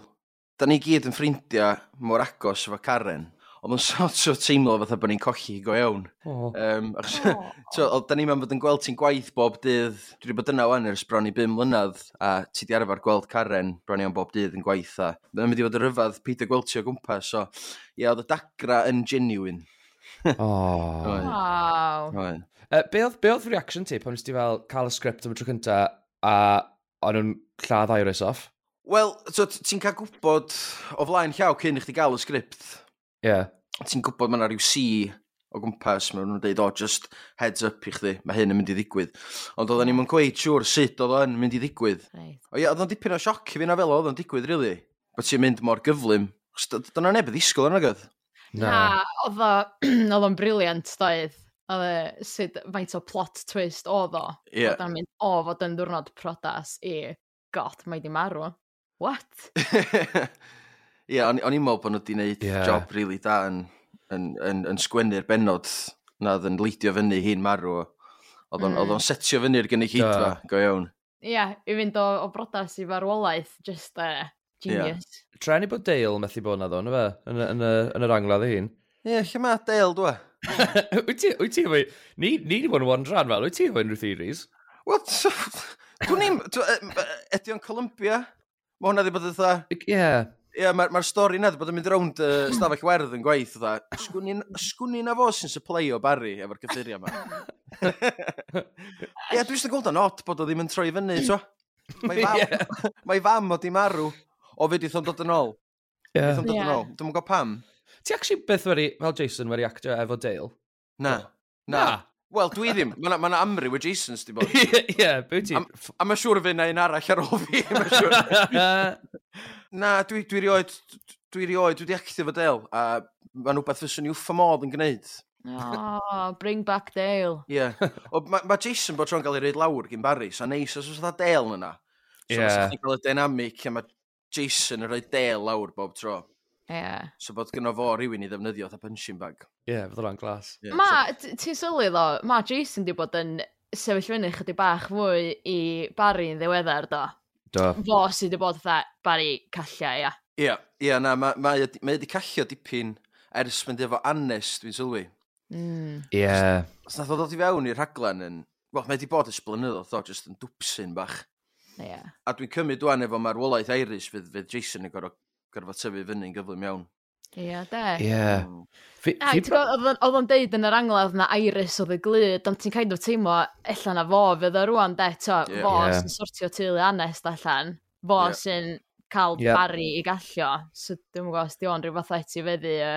S14: Da ni gyd yn ffrindiau mor agos efo Karen. Ond yn sort o teimlo fatha bod ni'n colli go iawn.
S1: Oh.
S14: Um, achos, oh. so, da ni'n mynd yn gweld ti'n gwaith bob dydd. Dwi wedi bod yna wan ers bron i 5 mlynedd, a ti di arfer gweld Karen bron iawn bob dydd yn gwaith. A mae'n mynd i fod y ryfedd Peter gweld ti o gwmpas. So, ie, oedd y dagra yn genuine. Oh.
S2: Wow.
S14: Oen.
S1: Uh, be oedd, be oedd reaction ti pan wnes ti fel cael y sgript am y tro cynta a o'n nhw'n lladd Iris off?
S14: Wel, so, ti'n cael gwybod o flaen llaw cyn i chdi gael y sgript.
S1: Ie. Yeah.
S14: Ti'n gwybod mae yna rhyw si o gwmpas, mae nhw'n dweud, o, just heads up i chdi, mae hyn yn mynd i ddigwydd. Ond oedden ni'n gweud siwr sut oedd o'n mynd i ddigwydd.
S2: Right.
S14: O ie, oedd o'n dipyn o sioc i fi na fel oedd o'n digwydd, really. Bod ti'n mynd mor gyflym. Dyna neb y ddisgwyl yna gydd.
S2: Na, oedd o, [clears throat] oedd o'n briliant doedd. Oedd e, sut faint o plot twist oedd o.
S14: Ie.
S2: Oedd o'n mynd, o, fod yn ddwrnod prodas i, god, mae di marw. What? [laughs]
S14: Ie, yeah, o'n i'n meddwl bod nhw wedi gwneud
S1: yeah.
S14: job really da yn, yn, yn, yn sgwennu'r benod na oedd yn leidio fyny hi'n marw. Oedd o'n
S2: mm.
S14: setio fyny'r gynnu hydfa, go iawn.
S2: Ie, yeah, i fynd o, o brodas i farwolaeth, just uh, e, Genius.
S1: Yeah. Tra ni bod Dale methu bod na ddo, yn, y, yn, yn, yn yr angladd ei hun.
S14: Ie, yeah, lle mae Dale, dwi? [laughs]
S1: wyt ti, wyt ti efo... Ni wedi bod yn wandran fel, wyt ti efo unrhyw theories?
S14: Wel, dwi'n ni'n... E, e, Ydy o'n Columbia? Mae hwnna wedi bod eitha...
S1: Ie.
S14: Ie, mae'r stori yna wedi bod yn mynd rownd uh, stafell werdd yn gwaith, eitha. Sgwni na fo sy'n supply o Barry efo'r cyffuria yma. [laughs] Ie, dwi'n gweld o'n od bod o ddim yn troi fyny, so. Mae fam, [laughs] yeah. mae fam o di marw o fe ddeithio'n dod yn ôl.
S1: Ie.
S14: Yeah. Ddeithio'n dod yn ôl. Dwi'n gwybod pam.
S1: Ti actually beth wedi, fel Jason, wedi actio efo Dale?
S14: Na. Na.
S1: na.
S14: Wel, dwi ddim. Mae yna ma amryw y Jasons, di bod. [laughs]
S1: Ie, yeah, bwyt
S14: ti. A mae siŵr y fe na un arall ar ôl fi. [laughs] na, dwi, dwi rioed, dwi rioed, dwi wedi actio fo Dale. A mae'n rhywbeth fyswn i wffa modd yn gwneud.
S2: Oh, bring back Dale.
S14: Ie. Yeah. Mae ma Jason bod tro'n cael ei reid lawr gyn Barry, so neis, os oes dda Dale yna. So yeah. mae'n cael y dynamic, a mae Jason yn rhoi del lawr bob tro.
S2: Ie. Yeah.
S14: So bod gyno fo rhywun i ddefnyddio fatha punching bag.
S1: Ie, yeah, fydd o'n glas.
S14: Yeah,
S2: ma, so... ti'n sylwi ddo, ma Jason di bod yn sefyll fyny chydig bach fwy i Barry yn ddiweddar do.
S1: Do.
S2: Fo sydd wedi bod fatha Barry calla, ia.
S14: Ie, ie, na, mae ma, ma, ma wedi callio dipyn ers mynd efo Annes, dwi'n sylwi.
S2: Hmm.
S1: Ie. Mm. Yeah.
S14: Os nath o ddod i fewn i'r rhaglen yn... Wel, mae wedi bod ysblynyddoedd, ddo, jyst yn dwpsyn bach.
S2: Yeah.
S14: A dwi'n cymryd dwan efo marwolaeth Irish fydd, fydd Jason yn gorfod gorfod tyfu fyny'n gyflym iawn.
S2: Ie, de.
S1: Ie.
S2: Mm. Yeah. Oedd o'n deud yn yr angladd na Iris oedd y glyd, ond ti'n kind of teimlo, ella na fo fydd o rwan, de, to,
S14: yeah.
S2: fo
S1: yeah.
S2: sy'n sortio teulu anest allan, fo
S14: yeah.
S2: sy'n cael
S1: yeah.
S2: bari i gallio, so dwi'n gwybod os di o'n rhyw fath eti feddu y,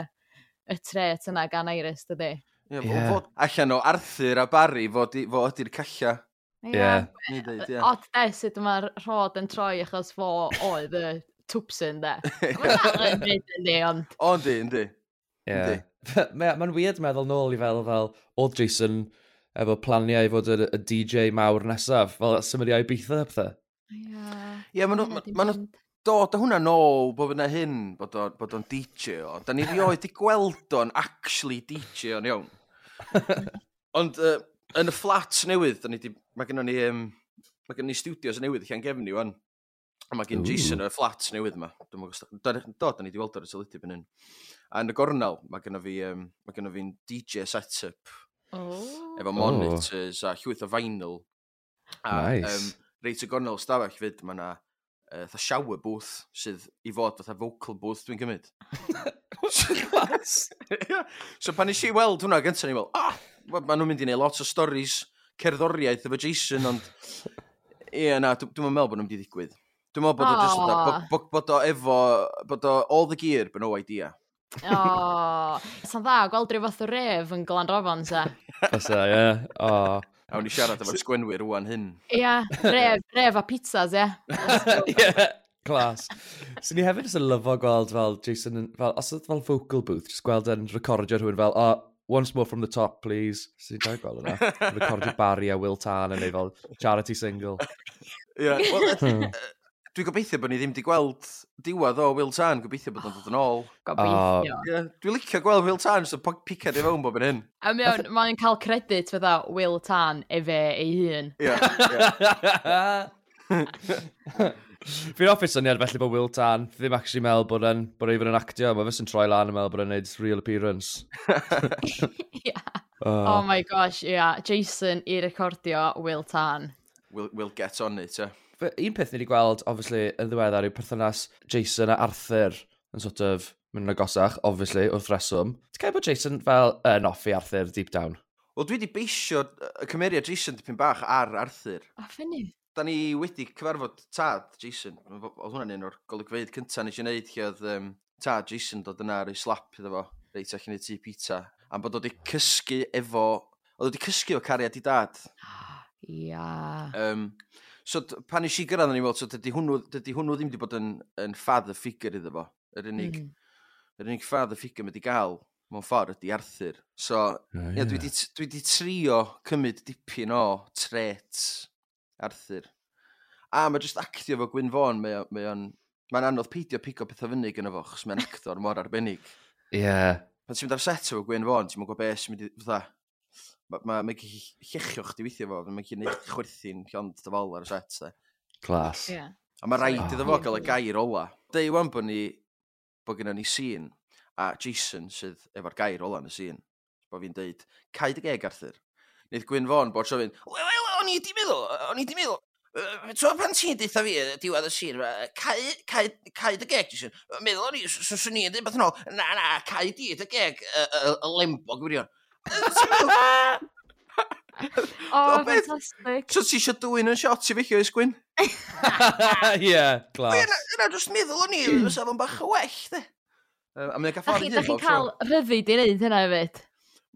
S2: y tret yna gan Iris, dydy.
S14: Ie, yeah, yeah. allan o Arthur a Barry, fo, di, fo ydy'r calla. Yeah. yeah.
S2: Odd de sut mae'r rhod yn troi achos fo oedd y twpsyn de. Mae'n yndi, ond...
S14: O, yndi, yndi.
S1: Yeah. Mae'n weird meddwl nôl i fel, fel oedd Jason efo planiau i fod y, y DJ mawr nesaf, fel symud i Ibiza a pethau.
S14: Ie, maen nhw... dod â hwnna nôl bod yna hyn, bod o'n DJ o. Da ni rioed i gweld o'n actually DJ o'n iawn. [laughs] Ond uh, yn y fflat newydd, da ni di, mae gennym ni, um, mae gennym ni studios newydd lle'n gefn i wan. A mae gen Jason y fflat newydd yma. Dwi'n mwyn gwestiwn. Do, da ni di weld ar y teledu fan hyn. A yn y gornel, mae gennym fi, um, mae gennym fi'n DJ setup.
S2: Oh.
S14: Efo oh. monitors oh. a llwyth o vinyl. A,
S1: nice.
S14: um, reit y gornel stafell fyd, mae yna uh, tha shower booth sydd i fod fatha vocal booth dwi'n cymryd. yeah. [laughs] so pan eisiau weld hwnna gyntaf, ni'n meddwl, ah, oh, maen nhw'n mynd i wneud lot o storys cerddoriaeth efo Jason, ond ie, yeah, na, dwi'n dwi meddwl bod nhw'n mynd i ddigwydd. Dwi'n meddwl bod, oh. o just, bod, bod o efo, bod o all the gear, but no idea.
S2: o, oh, sa'n dda, gweld rhyw fath o ref yn Glan Rofon, se?
S1: Fysa, ie. O,
S14: A wni siarad efo'r sgwenwyr rwan hyn.
S2: Ia, ref, ref a pizzas, ia. [laughs]
S1: Ie, Clas. So ni hefyd yn lyfo gweld fel Jason, fel, os oedd fel vocal booth, jyst gweld yn recordio rhywun fel, oh, once more from the top, please. So ni'n dweud gweld hwnna. Recordio Barry a Will Tan yn ei fel charity single.
S14: Ie, yeah, well, hmm. Dwi'n gobeithio bod ni ddim wedi gweld diwedd o Will Tan, gobeithio bod o'n dod yn oh, ôl.
S2: Gobeithio.
S14: Ie, Dwi'n licio gweld Will Tan, so picad i fewn bob yn hyn.
S2: A mewn, mae'n cael credit fydda Will Tan efe ei hun.
S14: Ie. [laughs]
S1: Fi'n office syniad felly bod Will Tan ddim actually meddwl bod e'n bod e'n actio, mae fes yn troi lan yn meddwl bod e'n neud real appearance. [laughs] yeah.
S2: oh. oh my gosh, yeah. Jason i recordio Will Tan.
S14: We'll, we'll get on it,
S1: yeah un peth ni wedi gweld, obviously, yn ddiweddar yw perthynas Jason a Arthur yn sort of mynd yn agosach, obviously, wrth reswm. Ti'n cael bod Jason fel yn offi Arthur deep down?
S14: Wel, dwi wedi beisio y cymeriad Jason dipyn bach ar Arthur.
S2: A ffynnu?
S14: Da ni wedi cyfarfod tad Jason. Oedd hwnna'n un o'r golygfeidd cyntaf nes i wneud lle oedd um, tad Jason dod yna ar ei slap iddo fo. Reit, allan i tŷ pizza. Am bod oedd wedi cysgu efo... Oedd wedi cysgu o cariad i dad.
S2: Ah, ia. Yeah.
S14: Um, So, pan eisiau gyrraedd, o'n i'n meddwl, so, dydy hwnnw, dydy hwnnw ddim wedi bod yn, yn ffad y ffigur iddo fo. Yr unig,
S2: mm.
S14: yr unig ffad y ffigur mae wedi gael mewn ffordd ydy Arthur. So,
S1: oh,
S14: yeah. dwi wedi dwi trio cymryd dipyn o tret Arthur. A mae jyst actio fo Gwyn Fawn, mae mae o'n... Mae'n anodd peidio pigo pethau fyny gyda fo, chos mae'n actor mor arbennig.
S1: Ie. Yeah.
S14: Pan ti'n mynd ar set efo Gwyn Fawn, ti'n mynd gwybod beth sy'n mynd i... Fatha, mae ma ma llechio chdi weithio fo, mae'n gallu gwneud chwerthu'n llond dy fol ar y set. Se.
S1: Clas.
S2: Yeah.
S14: A mae rhaid
S1: ah.
S14: iddo fo gael y gair ola. Deu wan bod ni, bod gennym ni sîn, a Jason sydd efo'r gair ola yn y sîn. bod fi'n deud, cae dy geg Arthur. Nid Gwyn Fon bod sio fynd, wel, wel, o'n i di meddwl, o'n i di meddwl, Tro pan ti'n deitha fi, diwedd y sir, cae dy geg, Jason. Meddwl o'n i, swn i'n dweud beth yn ôl, na, na, cae di dy geg, y lembog, gwirion.
S2: O, fantastic.
S14: So ti eisiau dwy'n yn shot i fi chi oes gwyn?
S1: Ie, glas.
S14: Yna jyst meddwl o'n i, fysa fo'n bach o well, de. A mae'n
S2: gael
S14: ffordd hyn.
S2: Da
S14: chi'n
S2: cael rhyddid i wneud hynna hefyd?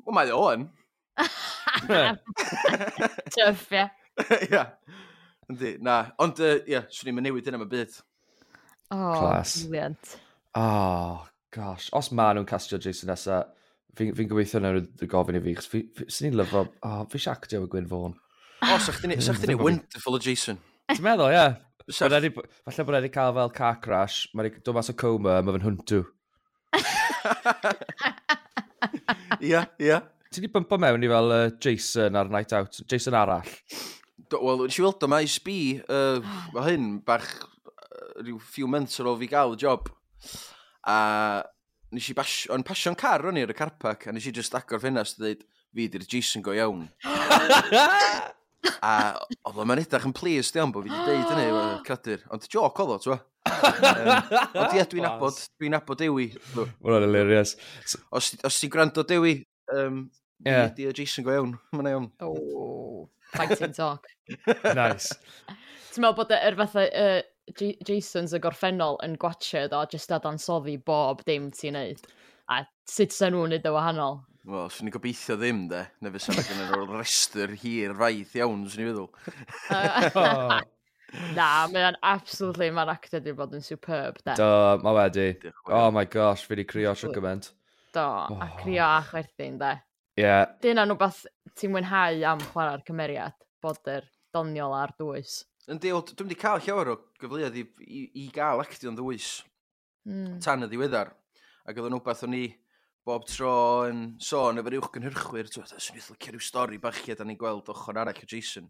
S14: Wel, mae o yn.
S2: Tuff, ie. [laughs]
S14: Ie. Yndi, na. Ond, ie, swn i'n newid yna mae byd.
S2: Oh,
S1: Class.
S2: brilliant.
S1: Oh, gosh. Os ma nhw'n castio Jason nesa, Fi'n fi gobeithio na rwy'n gofyn i fi, chos sy'n ni'n lyfo, o, oh, fi siactio y Gwyn Fawn.
S14: O, oh, sa'ch ti'n ei wonderful o Jason.
S1: Ti'n meddwl, ie. E falle bod e wedi cael fel car crash, mae'n dod mas o coma, mae fe'n hwntw. [laughs]
S14: Ie, ie.
S1: Ti wedi bympo mewn i fel uh, Jason ar Night Out, Jason arall?
S14: Wel, nes i weld o, mae sbi, uh, mae hyn bach rhyw few months ar ôl fi gael y job. A nes i bas, o'n pasio'n car o'n i ar y carpac, a nes i just agor ffenast a dweud, fi di'r Jason go iawn. [gasps] a oedd o'n edrych yn pleased iawn bod fi wedi deud hynny, [gasps] credu'r, ond joc oedd o, twa. [laughs] um, ond ie, dwi'n abod, dwi'n abod Dewi.
S1: Mae'n hilarious.
S14: Os, os ti'n gwrando Dewi, um, yeah. di y Jason go iawn, mae'n iawn.
S2: Oh, fighting talk. [laughs]
S1: nice.
S2: Ti'n meddwl bod yr fatha, uh, J Jason's y gorffennol yn gwachod o jyst adansoddi bob dim ti'n neud. A sut sa'n nhw'n neud y wahanol?
S14: Wel, swn i'n gobeithio ddim, de. Ne fe sy'n gyda'n o'r restr hir faith iawn, swn i'n feddwl. [laughs]
S2: Na, mae'n absolutely, mae'n actor wedi bod yn superb, de.
S1: Do, mae wedi. Oh my gosh, fi wedi crio sio gymaint.
S2: Do, a oh. crio a chwerthin, de.
S1: Ie. Yeah.
S2: nhw beth ti'n mwynhau am chwarae'r cymeriad, bod yr doniol a'r dwys.
S14: Yndi, wel, dwi'n wedi cael llawer o gyfleoedd i, i, i gael actio'n ddwys
S2: mm.
S14: tan y ddiweddar. Ac oedd yn wbeth o'n i bob tro yn sôn efo'r uwch gynhyrchwyr, dwi'n dweud, swn i'n licio rhyw stori bachiad a ni'n gweld ochr arall o Jason.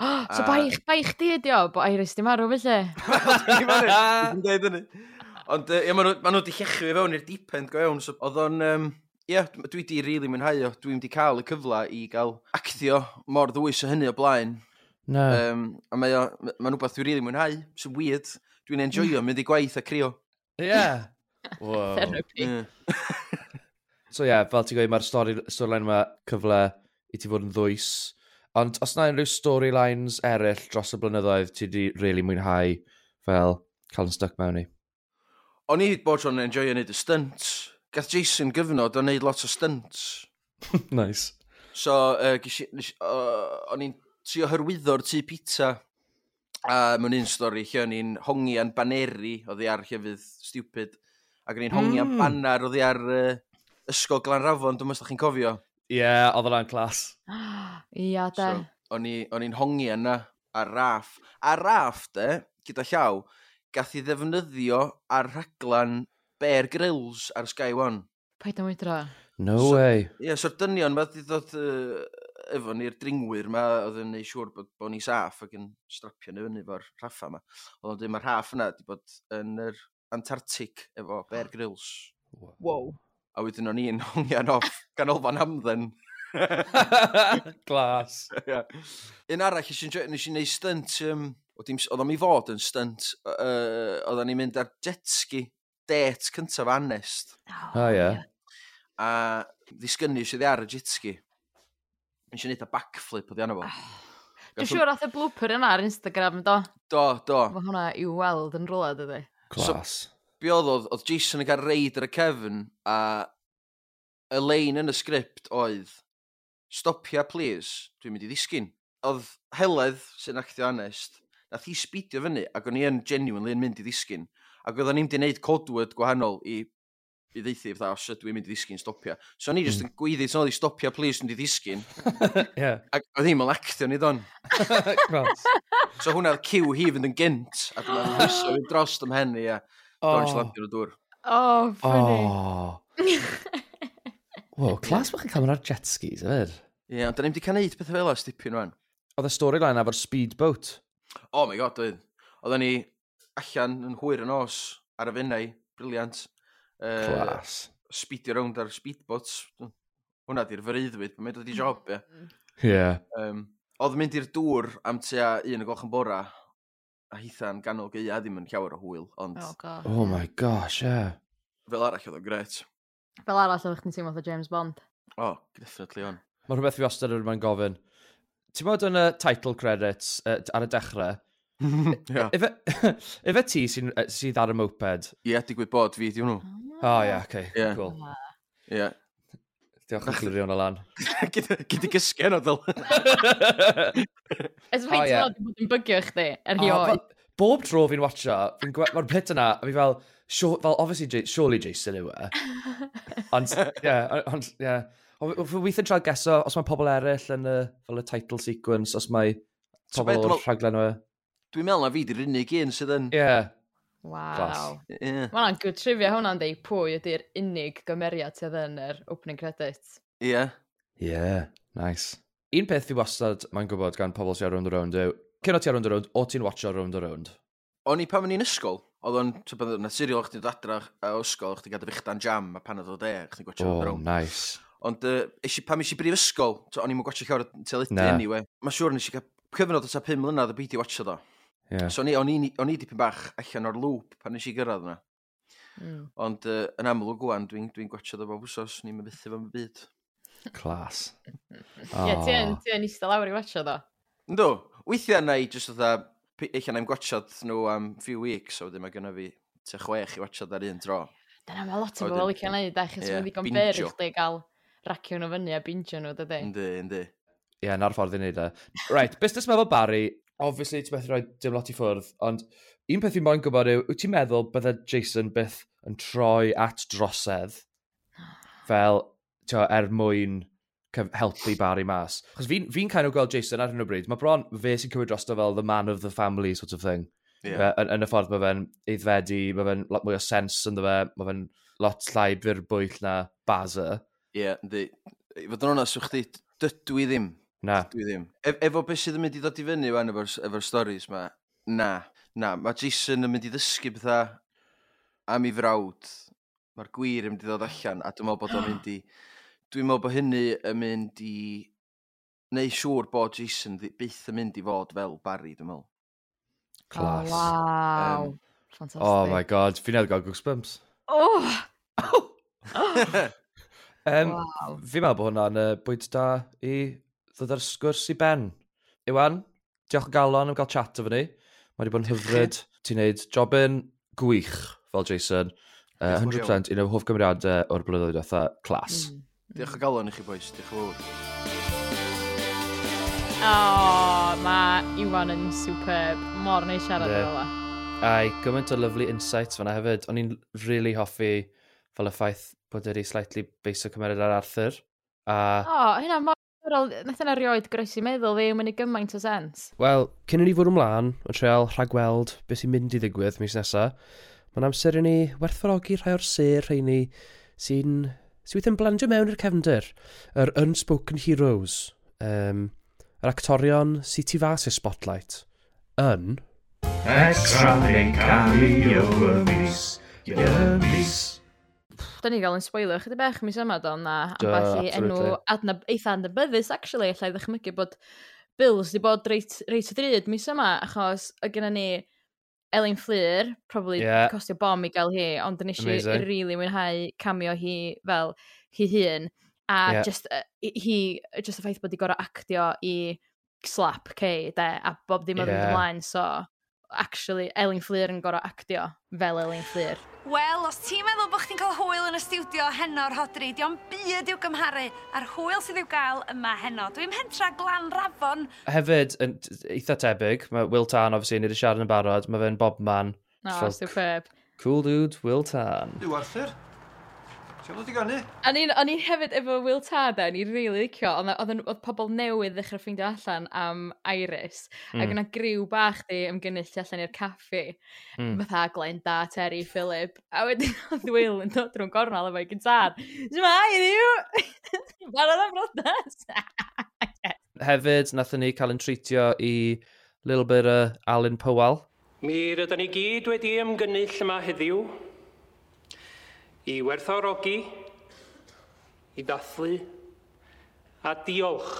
S2: Oh, so
S14: a...
S2: bai, bai chdi ydi o, bo Iris di marw felly. [laughs]
S14: Dwi'n dweud hynny. Ond uh, maen nhw wedi llechu i fewn i'r deep-end go iawn. So, oedd o'n... Um, Ie, yeah, dwi di rili really mwynhau o. Dwi'n wedi cael y cyfle i gael actio mor ddwys o hynny o blaen.
S1: No.
S14: Um, a mae o, mae'n rhywbeth dwi'n rili mwynhau, sy'n weird. Dwi'n enjoyo mynd i gwaith a crio.
S1: Yeah. [laughs] Wow.
S2: Therapy.
S1: so ie, yeah, fel ti'n gweud, mae'r storyline yma cyfle i ti fod yn ddwys. Ond os na unrhyw storylines eraill dros y blynyddoedd, ti wedi really mwynhau fel cael yn stuck mewn i?
S14: O'n i bod tro'n enjoy yn neud y stunts. Gath Jason gyfnod o'n neud lot o stunts. [laughs]
S1: nice.
S14: So, uh, gysi, uh, o'n i'n trio hyrwyddo'r tŷ pizza. A mewn un stori lle o'n i'n hongian baneri o ddi ar llefydd stupid. Ac o'n i'n hongian
S1: mm.
S14: banar o ddi ar uh, ysgol Glanrafon, dwi'n meddwl chi'n cofio.
S1: Ie, yeah, oedd yna'n clas. [gasps]
S2: Ia, de.
S14: So, o'n i'n hongian na ar raff. A raff, de, gyda llaw, gath i ddefnyddio ar rhaglan Bear Grylls ar Sky One.
S2: Paid am wydra.
S1: No
S14: so,
S1: way.
S14: Ie, yeah, so'r dynion, mae wedi dod uh, efo ni'r dringwyr ma oedd yn neud siŵr bod bod ni saff ac yn strapio ni fyny efo'r rhaffa ma. Oedd o'n dweud mae'r rhaff yna wedi bod yn yr Antarctic efo Bear Grylls.
S2: Wow.
S14: A wedyn o'n i'n hongian off ganolfan hamdden. [laughs]
S1: Glas.
S14: yeah. Un arall, nes i wneud stunt, um, oedd o'n mi fod yn stunt, uh, oedd o'n i'n mynd ar jet ski det cyntaf anest.
S1: Oh, oh yeah.
S14: A ddisgynnu sydd ar y jet ski. Nes i wneud y backflip oedd i anna fo. Ah.
S2: Dwi'n siŵr oedd y blooper yna ar Instagram, do?
S14: Do, do.
S2: Mae hwnna i'w weld yn rola, dydy.
S1: Clas.
S14: So, be oedd oedd, oedd Jason yn cael reid ar y cefn, a y lein yn y sgript oedd Stopia, please, dwi'n mynd i ddisgyn. Oedd Heledd, sy'n actio anest, nath hi sbidio fyny, ac o'n i yn genuinely yn mynd i ddisgyn. Ac oedd o'n i'n di wneud codwyd gwahanol i i ddeithi, fatha, os ydw i'n mynd i ddisgyn, stopio. So o'n i just hmm. yn gweiddi, so oedd i stopio, please, yn i ddisgyn. [laughs]
S1: yeah.
S14: Ac oedd hi'n malactio ni
S1: ddon. [laughs]
S14: so hwnna'r cyw hi fynd yn gynt, a dyna'n hwyso fi'n drost ym hen i, a dwi'n
S1: i'n
S14: slamdio nhw dŵr.
S2: Oh, funny.
S1: Oh. Wow, clas bych chi'n cael mynd ar jet skis, yfyd.
S14: Ie, yeah, ond da ni'n wedi cael neud pethau fel as dipyn rwan.
S1: Oedd y storyline efo'r speedboat.
S14: Oh my god, oedd. Oedden ni allan yn hwyr yn os ar y finnau, briliant. Uh, speedio rownd ar speedbots. Hwna di'r fyreiddwyd, mae'n dod i mm. job, ie.
S1: Ie.
S14: Um, oedd mynd i'r dŵr am tua un o gloch yn bora, a hitha'n ganol geia ddim yn llawer o hwyl, ond...
S2: Oh, God.
S1: oh my gosh, ie. Yeah.
S14: Fel arall oedd o'n gret.
S2: Fel arall oedd chdi'n teimlo o James Bond.
S14: Oh, definitely on.
S1: Mae rhywbeth fi ostad yn rhywbeth gofyn. Ti'n bod yn y title credits uh, ar y dechrau,
S14: yeah. [laughs]
S1: Ife [laughs] ti sy'n sydd ar y moped?
S14: Ie, yeah, digwydd bod fi, di hwnnw.
S1: O, ie, oce. Cool.
S14: Ie.
S1: Diolch [laughs] yn clirio hwnna lan.
S14: Gyd i gysgen o ddol.
S2: Ys
S1: fe'n
S2: teimlo bod yn bygio chdi, er hi
S1: erioed. Bob tro fi'n watcha, fi'n mae'r pit yna, a fi fel, fel, obviously, surely Jason yw e. [laughs] Ond, ie, ond, ie. Weithio'n trael geso, os mae pobl eraill yn y, fel y title sequence, os mae pobl o'r rhaglen o e.
S14: Dwi'n meddwl na fi di'r unig un sydd yn...
S1: Ie.
S2: Waw.
S14: Yeah.
S2: Mae hwnna'n good trivia hwnna'n dweud pwy ydy'r unig gymeriad sydd yn yr opening credits.
S14: Ie. Yeah.
S1: Ie, yeah, nice. Un peth fi wastad mae'n gwybod gan pobl sy'n around the round yw, cyn o ti around the round o ti'n watcho round?
S14: O'n i pan o'n i'n ysgol, oedd o'n naturiol o'ch ti'n dod adra o ysgol, o'ch ti'n gadw fichdan jam a pan oedd o de, o'ch ti'n gwachio
S1: oh,
S14: round around.
S1: nice.
S14: Ond uh, eisi, pam eisiau brif ysgol, o'n i'n mwyn gwachio llawer o teledu anyway. Mae siŵr nes i gael cyfnod o ta 5 mlynedd o beidio watcho do.
S1: Yeah.
S14: So o'n i, o'n i dipyn bach allan o'r lŵp pan nes i gyrraedd yna.
S2: Mm.
S14: Ond uh, yn amlwg gwan, dwi'n dwi, dwi gwatsiad o bob wsos, ni'n mybythu fo'n byd.
S1: Clas. [laughs]
S2: Ie, ti yn, ti yn eistedd lawr i watsiad o.
S14: Ynddo, weithiau na i jyst oedd eich anna gwachod nhw am few weeks, so wedyn mae gynnu fi te chwech i watsiad ar un dro.
S2: Dyna mae lot o bobl licio gwneud, achos
S14: yeah,
S2: mae'n ddigon byr i chdi gael racio nhw fyny a bingio nhw, dydy?
S14: Yndi, yndi.
S1: Ie, yeah, na'r ffordd i wneud e. Right, busnes meddwl Barry obviously, ti methu rhoi dim lot i ffwrdd, ond un peth fi'n moyn gwybod yw, wyt ti'n meddwl bydde Jason byth yn troi at drosedd fel, tio, er mwyn helpu Barry mas? Chos fi'n fi, fi kind of gweld Jason ar hyn o bryd, mae bron fe sy'n cymryd drosto fel the man of the family sort of thing. Yeah. Yn, yn y ffordd mae fe'n eiddfedu, mae fe'n lot mwy o sens ynddo fe, mae fe'n lot llai fyr bwyll na Baza.
S14: Ie, yeah, ynddi. Fod yn onast, swych chi, dydw i ddim
S1: Na.
S14: Dwi ddim. E efo beth sydd yn mynd i ddod i fyny wan efo'r efo storys ma, na. Na, mae Jason yn mynd i ddysgu bethau am ei frawd. Mae'r gwir yn mynd i ddod allan, a dwi'n meddwl bod o'n mynd i... [gasps] Dwi'n meddwl bod hynny yn mynd i... Neu siŵr bod Jason byth yn mynd i fod fel Barry, dwi'n meddwl.
S1: Class.
S2: Oh, wow.
S14: Um,
S2: Fantastic.
S1: Oh my god, fi'n edrych gael goosebumps.
S2: Oh! [laughs] oh!
S1: um,
S2: wow.
S1: Fi'n meddwl bod hwnna'n uh, bwynt da i ddod ar sgwrs i ben. Iwan, diolch o galon am gael chat efo ni. Mae wedi bod yn hyfryd. Ti'n neud jobyn gwych fel Jason. Uh, 100% un o'r hoff gymeriadau o'r blynyddoedd eitha clas.
S2: Mm.
S14: Diolch o galon i chi boys. diolch yn fawr.
S2: Oh, mae Iwan yn superb. Mor neu siarad
S1: yeah.
S2: fel yma.
S1: Ai, gymaint o lovely insights fanna hefyd. O'n i'n really hoffi fel y ffaith bod wedi slightly beisio cymeriad ar Arthur. A...
S2: O, oh, hynna Wel, nath yna rioed groesi meddwl fi, mae'n ei gymaint o sens.
S1: Wel, cyn i ni fod ymlaen, yn treol rhagweld beth sy'n mynd i ddigwydd mis nesaf, mae'n amser i ni werthfarogi rhai o'r ser rheini sy'n sy'n weithio'n blandio mewn i'r cefndir. Yr Unspoken Heroes, um, yr actorion sy'n tu fas i'r spotlight. Yn...
S5: Extra neu cario y mis, y mis.
S2: Da ni gael yn spoiler chydig bech mis yma do na ambell i enw adnab, eitha adnabyddus actually allai ddechmygu bod Bills di bod reit, reit o drud mis yma achos y gyda ni Elin Fflir, probably yeah. costio bom i gael hi, ond yn eisiau
S1: rili
S2: really mwynhau cameo hi fel hi hun. A yeah. just, uh, hi, just y ffaith bod i gorau actio i slap Kay, de, a bob ddim yn
S1: yeah.
S2: mynd ymlaen, so actually, Elin Fleur yn gorau actio fel Elin Fflir.
S7: Wel, os ti'n meddwl bod chdi'n cael hwyl yn y stiwdio heno o'r hodri, diolch byd i'w gymharu a'r hwyl sydd i'w gael yma heno. Dwi'n hentra glan rafon.
S1: Hefyd, yn eitha tebyg, mae Will Tan, obviously, nid wedi siarad yn barod, mae fe'n Bob Man.
S2: No,
S1: oh,
S2: superb.
S1: Cool dude, Will Tan.
S4: Yw Arthur? Ti'n bod i
S2: gynnu? O'n i'n hefyd efo Will Tada, o'n i'n rili really licio, ond oedd pobl newydd ddechrau ffeindio allan am Iris, mm. ac yna griw bach di ymgynnull allan i'r caffi,
S1: mm.
S2: fatha Glenda, Terry, Philip, a wedyn [laughs] oedd Will yn dod drwy'n gornal efo'i gyntad. Ti'n ma, i ddiw! [laughs] Barod am brodas! [laughs]
S1: Hefyd, nathon ni cael yn treatio i little bit o Alan Powell.
S10: Mi rydyn ni gyd wedi ymgynnull yma heddiw, i werthorogi, i ddathlu a diolch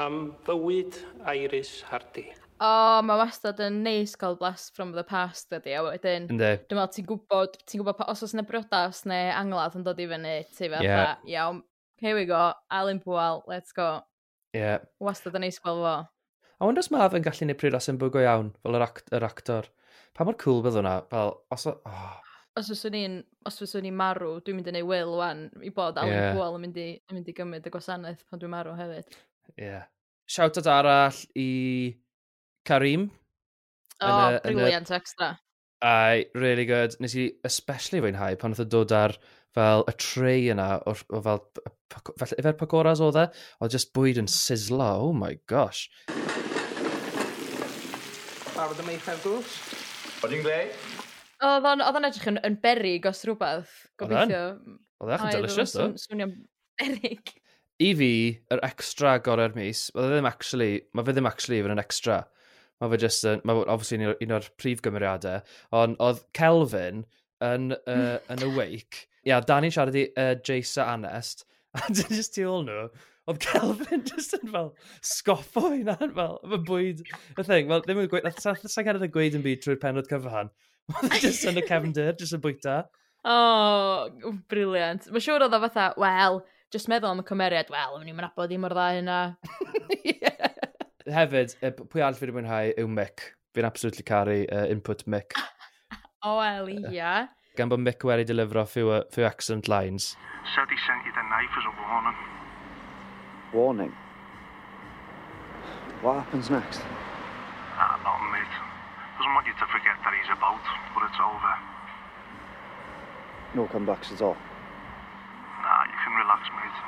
S10: am fywyd Iris Hardy
S2: o, oh, mae wastad yn neis cael blast from the past ydy, a wedyn, dwi'n meddwl ti'n gwybod, ti'n gwybod, os oes yna briodas neu angladd yn dod i fyny, ti fatha, yeah. iawn, here we go, Alan Pwal, let's go.
S1: Ie. Yeah.
S2: Wastad yn neis gweld fo.
S1: A wonder os mae fe'n gallu neud priodas yn bwygo iawn, fel yr, act yr actor. Pa mor cool bydd hwnna, fel, os o, oh,
S2: os fyswn i'n, os fyswn i'n marw, dwi'n mynd i neud will wan i bod Alan yeah. Pwol yn mynd, i, yn mynd i gymryd y gwasanaeth pan dwi'n marw hefyd. Ie.
S1: Yeah. Siawtad arall i Karim.
S2: O, oh, briliant extra.
S1: Ai, really good. Nes i especially fwynhau pan oedd y dod ar fel y tray yna o, o fel, fel efer pagoras oedd e, oedd just bwyd yn sizzlo, oh my gosh.
S10: Barod am eich ar gwrs?
S5: Oeddi'n greu?
S2: Oedd o'n oedd o'n edrych yn, yn berig os rhywbeth, gobeithio.
S1: Oedd e
S2: e'n
S1: delicious, o.
S2: Swnio'n berig.
S1: I fi, yr extra gorau'r mis, mae e ddim actually, mae fe ddim actually yn extra. Mae fe just, mae obviously un, un o'r prif gymeriadau, ond oedd Kelvin yn, [laughs] uh, yn awake. Ia, yeah, Dani'n siarad i uh, Jace a Anest, [laughs] a dyn just tu ôl nhw, oedd Kelvin [laughs] just yn fel sgoffo hynna, fel, fy bwyd, y thing, fel, ddim yn gweud, sa'n cael ei gweud yn byd trwy'r penod cyfan, E just yn y cefndir, just yn bwyta.
S2: O, oh, briliant. Mae'n siŵr oedd o fatha, wel, just meddwl am y cymeriad, wel, ymwneud i'n abod ddim o'r dda hynna.
S1: yeah. [laughs] Hefyd, pwy all fi wedi mwynhau yw Mick. Fi'n absolutely caru uh, input Mick. [laughs]
S2: o, oh, wel, ia. Yeah.
S1: Gan bod Mick wedi delifro few, uh, few accent lines.
S15: Said he sent you the knife as a warning.
S16: Warning? What happens next?
S15: Doesn't want you to forget that he's about, but it's over.
S16: No comebacks at all?
S15: Nah, you can relax, mate.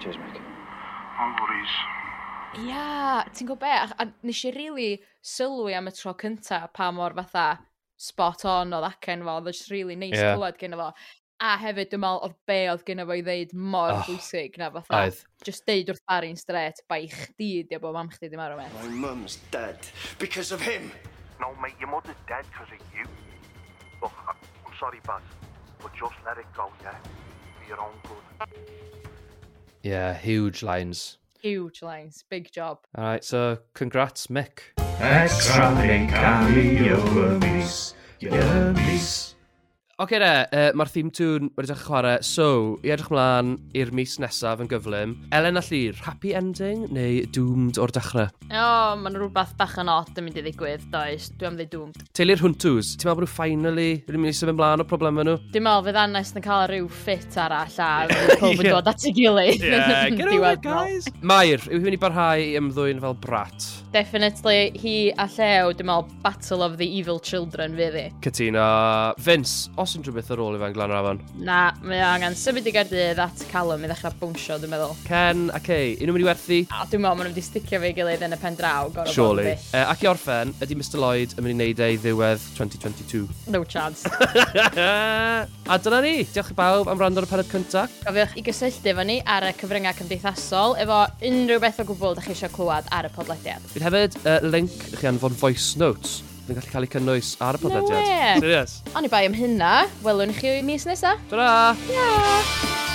S16: Cheers, Mick.
S15: No worries.
S2: Ia, ti'n gwybod be? A, a nes i rili really sylwi am y tro cynta pa mor fatha spot on oedd acen fo, oedd e jyst rili really neis
S1: nice
S2: yeah. clywed gyda fo a hefyd dwi'n meddwl oedd be oedd gen fo i ddeud mor
S1: oh,
S2: bwysig na fatha.
S1: Oedd.
S2: Just deud wrth barin stret, bai chdi di o bod mam chdi di marw me.
S4: My mum's dead because of him.
S15: No mate, your mother's dead because of you. Look, I'm sorry Baz, but just let it go, yeah? For your own good.
S1: Yeah, huge lines.
S2: Huge lines, big job.
S1: Alright, so congrats Mick.
S5: Extra Mick, cameo your mis, your mis.
S1: Oce okay, de, uh, mae'r theme tune wedi dechrau chwarae. So, i edrych mlaen i'r mis nesaf yn gyflym. Elen a Llir, happy ending neu doomed o'r dechrau?
S2: O, oh, mae'n rhywbeth bach yn odd yn mynd i ddigwydd, does. Dwi am ddweud doomed.
S1: Teulu'r hwntws, ti'n meddwl bod nhw finally yn mynd i symud mlaen o problemau nhw?
S2: Dwi'n meddwl fydd Annes yn cael rhyw ffit arall a [laughs] fydd pob yn dod at ei gilydd.
S1: Yeah, get over it, [laughs] guys. Mair, yw hi'n mynd i barhau i ymddwyn fel brat?
S2: Definitely, hi a Llew, dwi'n meddwl Battle of the Evil Children fydd hi.
S1: Cytuno. Vince, os os unrhyw beth ar ôl i fe'n glan rafon?
S2: Na, mae angen symud i Gaerdydd at Calwm i ddechrau bwnsio, dwi'n meddwl.
S1: Ken, ac okay, un unrhyw mynd i werthu?
S2: A dwi'n meddwl, maen nhw wedi sticio fi gilydd yn y pen draw.
S1: Surely. Uh, ac i orffen, ydy Mr Lloyd yn mynd i wneud ei ddiwedd 2022?
S2: No chance. [laughs]
S1: a dyna ni. Diolch i bawb am rand o'r penod cyntaf.
S2: Gofiwch i gysylltu efo ni ar y cyfryngau cymdeithasol efo unrhyw beth o gwbl ydych chi eisiau clywed ar y podlediad.
S1: Bydd hefyd uh, link i chi anfon voice notes sydd yn gallu cael eu cynnwys ar y podlediad.
S2: No
S1: Serious.
S2: Ond i bai am hynna, welwn i chi mis nesaf.
S1: Ta-ra!
S2: Ta-ra!